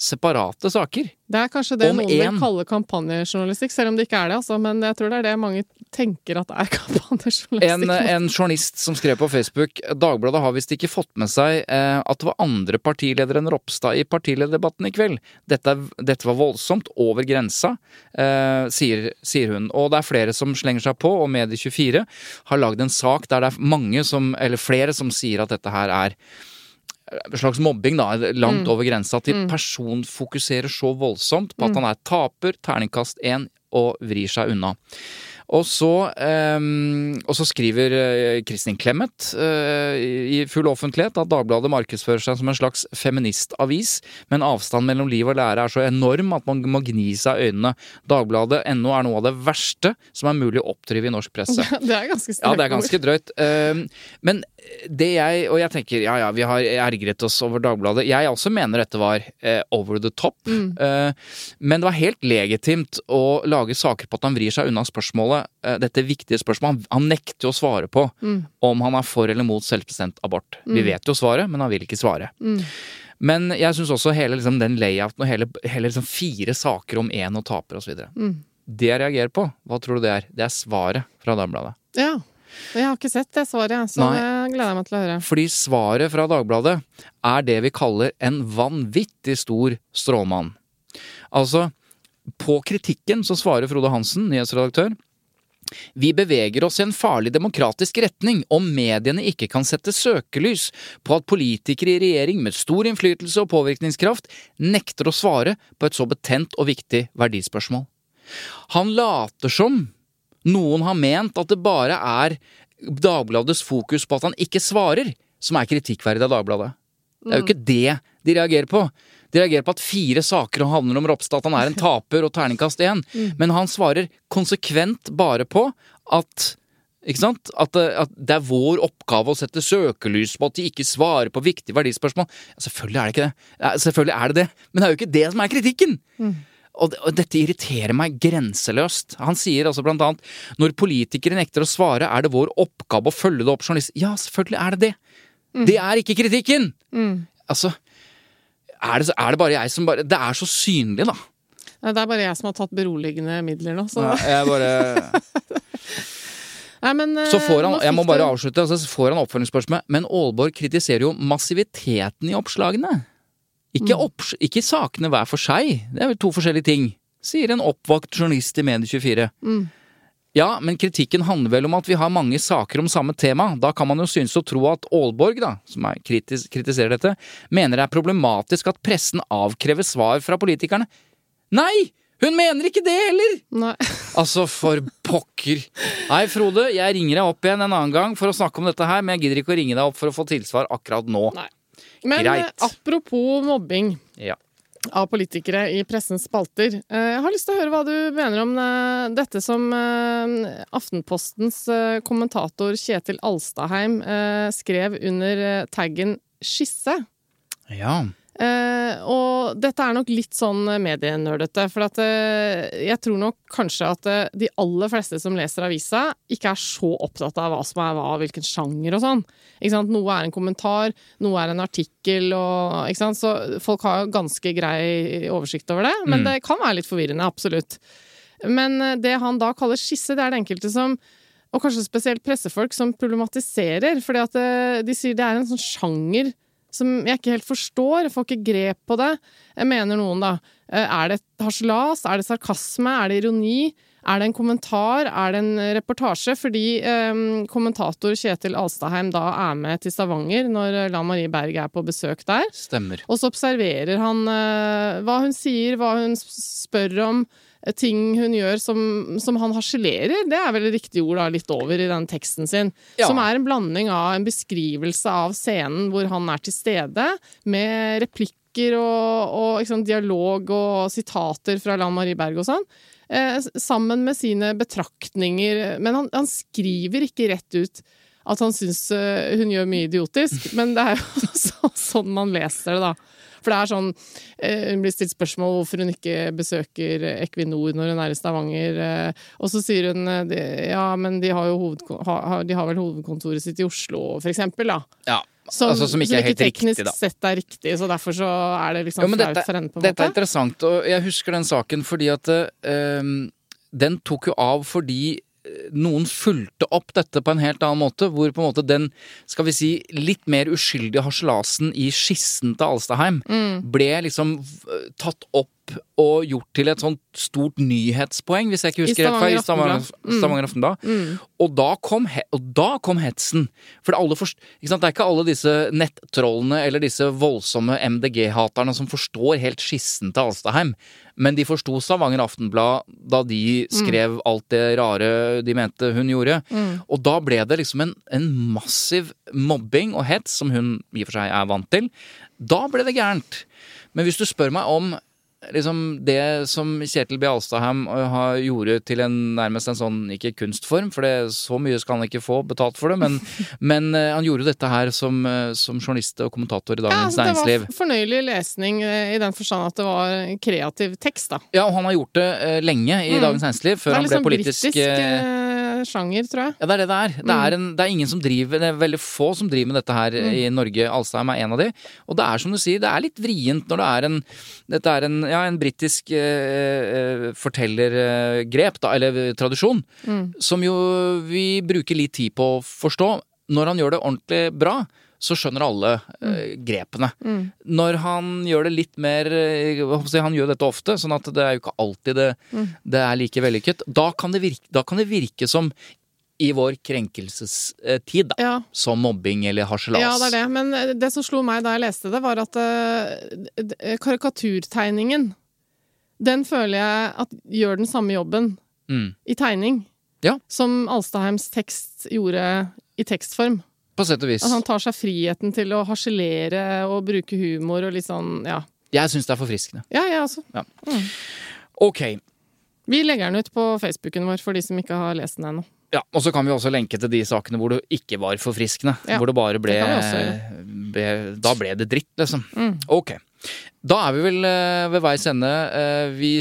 Separate saker. Det er kanskje det Om noen en- vil kalle kampanjejournalistikk, selv om det ikke er det. Altså. Men jeg tror det er det mange tenker at det er kampanjejournalistikk. En, en journalist som skrev på Facebook Dagbladet har visst ikke fått med seg eh, at det var andre partiledere enn Ropstad i partilederdebatten i kveld. Dette, dette var voldsomt, over grensa, eh, sier, sier hun. Og det er flere som slenger seg på, og Medie24 har lagd en sak der det er mange som, eller flere som sier at dette her er slags mobbing, da, langt over grensa. til de personfokuserer så voldsomt på at han er taper, terningkast én, og vrir seg unna. Og så, ehm, og så skriver eh, Kristin Clemet eh, i full offentlighet at Dagbladet markedsfører seg som en slags feministavis, men avstanden mellom liv og lære er så enorm at man må gni seg i øynene. Dagbladet ennå er noe av det verste som er mulig å oppdrive i norsk presse. Det er ganske. Ja, det er ganske drøyt. Ehm, Men det jeg Og jeg tenker, ja ja, vi har ergret oss over Dagbladet. Jeg også mener dette var eh, over the top. Eh, men det var helt legitimt å lage saker på at han vrir seg unna spørsmålet, eh, dette viktige spørsmålet. Han, han nekter å svare på om han er for eller mot selvbestemt abort. Vi vet jo svaret, men han vil ikke svare. Men jeg syns også hele liksom, den layouten og hele, hele liksom, fire saker om én og taper osv. Det jeg reagerer på, hva tror du det er? Det er svaret fra Dagbladet. Ja. Jeg har ikke sett det svaret, så Nei. Gleder jeg meg til å høre. Fordi svaret fra Dagbladet er det vi kaller en vanvittig stor stråmann. Altså, på kritikken så svarer Frode Hansen, nyhetsredaktør, vi beveger oss i en farlig demokratisk retning om mediene ikke kan sette søkelys på at politikere i regjering med stor innflytelse og påvirkningskraft nekter å svare på et så betent og viktig verdispørsmål. Han later som noen har ment at det bare er Dagbladets fokus på at han ikke svarer, som er kritikkverdig av Dagbladet. Det er jo ikke det de reagerer på. De reagerer på at fire saker handler om Ropstad, at han er en taper og terningkast én. Men han svarer konsekvent bare på at ikke sant? At, det- at det er vår oppgave å sette søkelys på at de ikke svarer på viktige verdispørsmål. Selvfølgelig er det ikke det. Selvfølgelig er det det, men det er jo ikke det som er kritikken! Det- og dette irriterer meg grenseløst. Han sier altså blant annet når politikere nekter å svare, er det vår oppgave å følge det opp journalist. Ja, selvfølgelig er det det! Det er ikke kritikken! Altså, er det, er det bare jeg som bare Det er så synlig, da. Nei, Det er bare jeg som har tatt beroligende midler nå, så Ja, jeg bare Nei, men eh, Så får han, jeg må bare avslutte, så får han oppfølgingsspørsmål. Men Aalborg kritiserer jo massiviteten i oppslagene. Ikke, opp, ikke sakene hver for seg. Det er vel to forskjellige ting. Sier en oppvakt journalist i Medie24. Mm. Ja, men kritikken handler vel om at vi har mange saker om samme tema. Da kan man jo synes å tro at Aalborg, da, som kritis, kritiserer dette, mener det er problematisk at pressen avkrever svar fra politikerne. Nei! Hun mener ikke det heller! Nei. Altså, for pokker. Nei, Frode, jeg ringer deg opp igjen en annen gang for å snakke om dette her, men jeg gidder ikke å ringe deg opp for å få tilsvar akkurat nå. Nei. Men Greit. eh, apropos mobbing Ja. av politikere i pressens spalter. eh, Jeg har lyst til å høre hva du mener om eh, dette som Aftenpostens kommentator Kjetil Alstaheim skrev under taggen 'skisse'. ja. Eh, og dette er nok litt sånn medienerdete, for at uh, jeg tror nok kanskje at uh, de aller fleste som leser avisa, ikke er så opptatt av hva som er hva, hvilken sjanger og sånn. Noe er en kommentar, noe er en artikkel, og, så folk har jo ganske grei oversikt over det. Men det kan være litt forvirrende, absolutt. Men det han da kaller skisse, det er det enkelte som og kanskje spesielt pressefolk som problematiserer, fordi at de sier det er en sånn sjanger som jeg ikke helt forstår, jeg får ikke grep på det. Jeg mener noen, da. Eh, Er det harselas? Er det sarkasme? Er det ironi? Er det en kommentar? Er det en reportasje? Fordi eh, kommentator Kjetil Alstaheim da er med til Stavanger når Lan Marie Berg er på besøk der. Stemmer. Og så observerer han eh, hva hun sier, hva hun spør om, eh, ting hun gjør som, som han harselerer. Det er vel riktig ord da, litt over i den teksten sin. Ja. Som er en blanding av en beskrivelse av scenen hvor han er til stede, med replikker og, og liksom, dialog og sitater fra Lan Marie Berg og sånn. Eh, sammen med sine betraktninger. Men han, han skriver ikke rett ut at han syns eh, hun gjør mye idiotisk, men det er jo så, sånn man leser det, da. For det er sånn eh, Hun blir stilt spørsmål hvorfor hun ikke besøker Equinor når hun er i Stavanger. eh, Og så sier hun eh, ja, men de har har- de har vel hovedkontoret sitt i Oslo, for eksempel, da. Ja. Som, altså, som ikke er helt teknisk riktig, sett er riktig, så derfor så er det liksom flaut for henne, på en dette er interessant, og jeg husker den saken fordi at eh, den tok jo av fordi noen fulgte opp dette på en helt annen måte, hvor på en måte den, skal vi si, litt mer uskyldige harselasen i skissen til Alstaheim Mm. ble liksom tatt opp og gjort til et sånt stort nyhetspoeng, hvis jeg ikke husker rett. i Stavanger, Stavanger Aftenblad. Mm. Og, da kom og da kom hetsen. For alle forst det er ikke alle disse nettrollene eller disse voldsomme MDG-haterne som forstår helt skissen til Alstaheim. Men de forsto Stavanger Aftenblad da de skrev alt det rare de mente hun gjorde. Og da ble det liksom en, en massiv mobbing og hets, som hun i og for seg er vant til. Da ble det gærent. Men hvis du spør meg om liksom det som Kjetil B. Alstadheim øh, gjorde til en nærmest en sånn, ikke kunstform, for det, så mye skal han ikke få betalt for det, men, men øh, han gjorde dette her som, øh, som journalist og kommentator i Ja, Dagens altså, det var fornøyelig lesning eh, i den forstand at det var kreativ tekst, da. Ja, og han har gjort det lenge i Mm. Dagens Næringsliv, før han ble liksom politisk britisk eh, sjanger, tror jeg. Ja, det er det det er. Det er, en, det er ingen som driver Det er veldig få som driver med dette her i Norge. Alstheim er en av de. Og det er som du sier, det er litt vrient når det er en Dette er en, ja, en britisk eh, eh, fortellergrep, da, eller tradisjon, som jo vi bruker litt tid på å forstå. Når han gjør det ordentlig bra, så skjønner alle eh, grepene. Når han gjør det litt mer eh, Han gjør dette ofte, sånn at det er jo ikke alltid det, det er like vellykket. Da kan det virke, da kan det virke som i vår krenkelsestid, da. Ja. Som mobbing eller harselas. Ja, det er det. Men eh, det som slo meg da jeg leste det, var at d- karikaturtegningen Den føler jeg at gjør den samme jobben Mm. i tegning Ja. som Alstaheims tekst gjorde i tekstform. På sett og vis. At han tar seg friheten til å harselere og bruke humor og litt sånn, ja. Jeg syns det er forfriskende. Ja, jeg også. Ok. Vi legger den ut på Facebooken vår for de som ikke har lest den ennå. Ja, Og så kan vi også lenke til de sakene hvor det ikke var forfriskende. Ja, hvor det bare ble, det ble Da ble det dritt, liksom. Mm. Ok. Da er vi vel eh, ved veis ende. Eh, vi,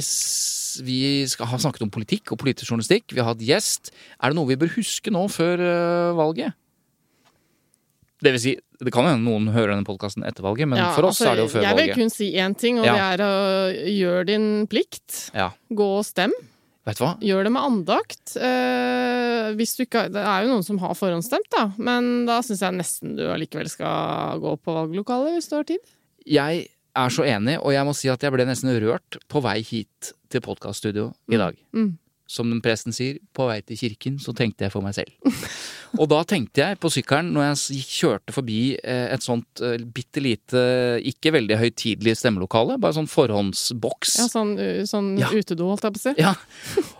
vi skal ha snakket om politikk og politisk journalistikk. Vi har hatt gjest. Er det noe vi bør huske nå før eh, valget? Det vil si, det kan hende noen hører denne podkasten etter valget, men Ja, for oss altså, er det jo før Jeg vil valget. kun si én ting, og Ja. det er å gjøre din plikt. Ja. Gå og stem. Vet du hva? Gjør det med andakt. Eh, hvis du ikke det er jo noen som har forhåndsstemt, da, men da syns jeg nesten du allikevel skal gå på valglokalet hvis du har tid. Jeg er så enig, og jeg må si at jeg ble nesten rørt på vei hit til podkaststudio i dag. Mm. Som den presten sier, på vei til kirken, så tenkte jeg for meg selv. og da tenkte jeg på sykkelen, når jeg kjørte forbi eh, et sånt eh, bitte lite, ikke veldig høytidelig stemmelokale, bare sånn forhåndsboks. Ja, sånn, uh, sånn Ja. utedo, holdt jeg på å si. Ja.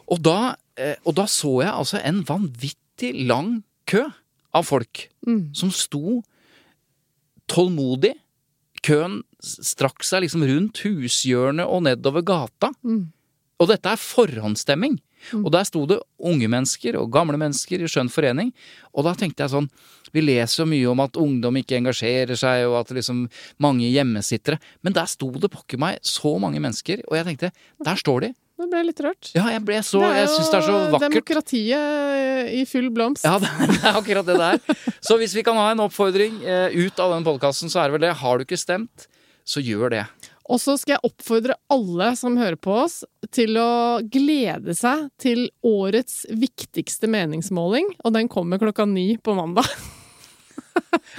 Og da, eh, og da så jeg altså en vanvittig lang kø av folk Mm. som sto tålmodig. Køen strakk seg liksom rundt hushjørnet og nedover gata. Mm. Og dette er forhåndsstemming. Og der sto det unge mennesker og gamle mennesker i skjønn forening. Og da tenkte jeg sånn Vi leser jo mye om at ungdom ikke engasjerer seg, og at liksom mange hjemmesittere. Men der sto det pokker meg så mange mennesker, og jeg tenkte Der står de. Det ble litt rørt. Ja, jeg ble så det er så vakkert. demokratiet eh, i full blomst. Ja, det er, er akkurat det der. Så hvis vi kan ha en oppfordring eh, ut av den podkasten, så er det vel det. Har du ikke stemt, så gjør det. Og så skal jeg oppfordre alle som hører på oss, til å glede seg til årets viktigste meningsmåling, og den kommer klokka ni på mandag.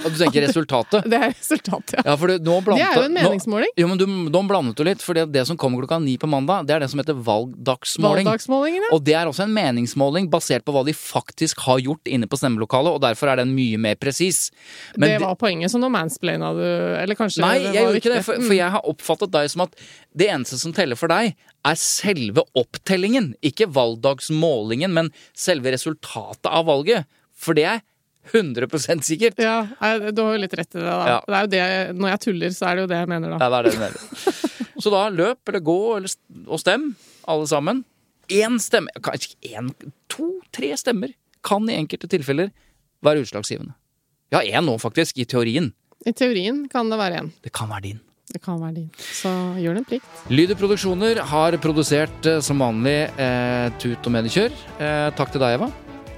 Og du tenker resultatet. Det er resultatet, ja. Ja, for det, nå Det er jo en nå, meningsmåling. jo, men du, nå blandet du litt, for det, det som kommer klokka ni på mandag, det er det som heter valgdagsmåling. Valgdagsmålingen, ja. Og det er også en meningsmåling basert på hva de faktisk har gjort inne på stemmelokalet, og derfor er den mye mer presis. Det var poenget, så nå mansplaina du Eller kanskje Nei, jeg gjorde ikke det, for, Mm. for jeg har oppfattet deg som at det eneste som teller for deg, er selve opptellingen. Ikke valgdagsmålingen, men selve resultatet av valget. For det er 100% sikkert. Ja, du har jo litt rett i det, da. Ja. Det er jo det, når jeg tuller, så er det jo det jeg mener, da. Ja, det er det du mener. Så da løp eller gå eller, og stem, alle sammen. Én stemme, kanskje én, to-tre stemmer kan i enkelte tilfeller være utslagsgivende. Ja, én nå, faktisk, i teorien. I teorien kan det være en. Det kan være din. Det kan være din. Så gjør din plikt. Lyder Produksjoner har produsert eh, som vanlig eh, Tut og Mediekjør. Eh, takk til deg, Eva.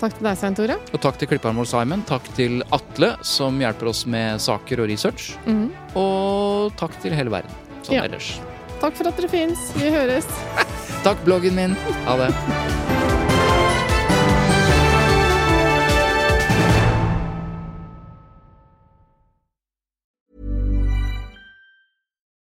Takk til deg, Svein Tore. Og takk til klipperen vår Simon. Takk til Atle, som hjelper oss med saker og research. Mhm. Og takk til hele verden. Sånn Ja. ellers. Takk for at dere fins. Vi høres. Takk, bloggen min. Ha det.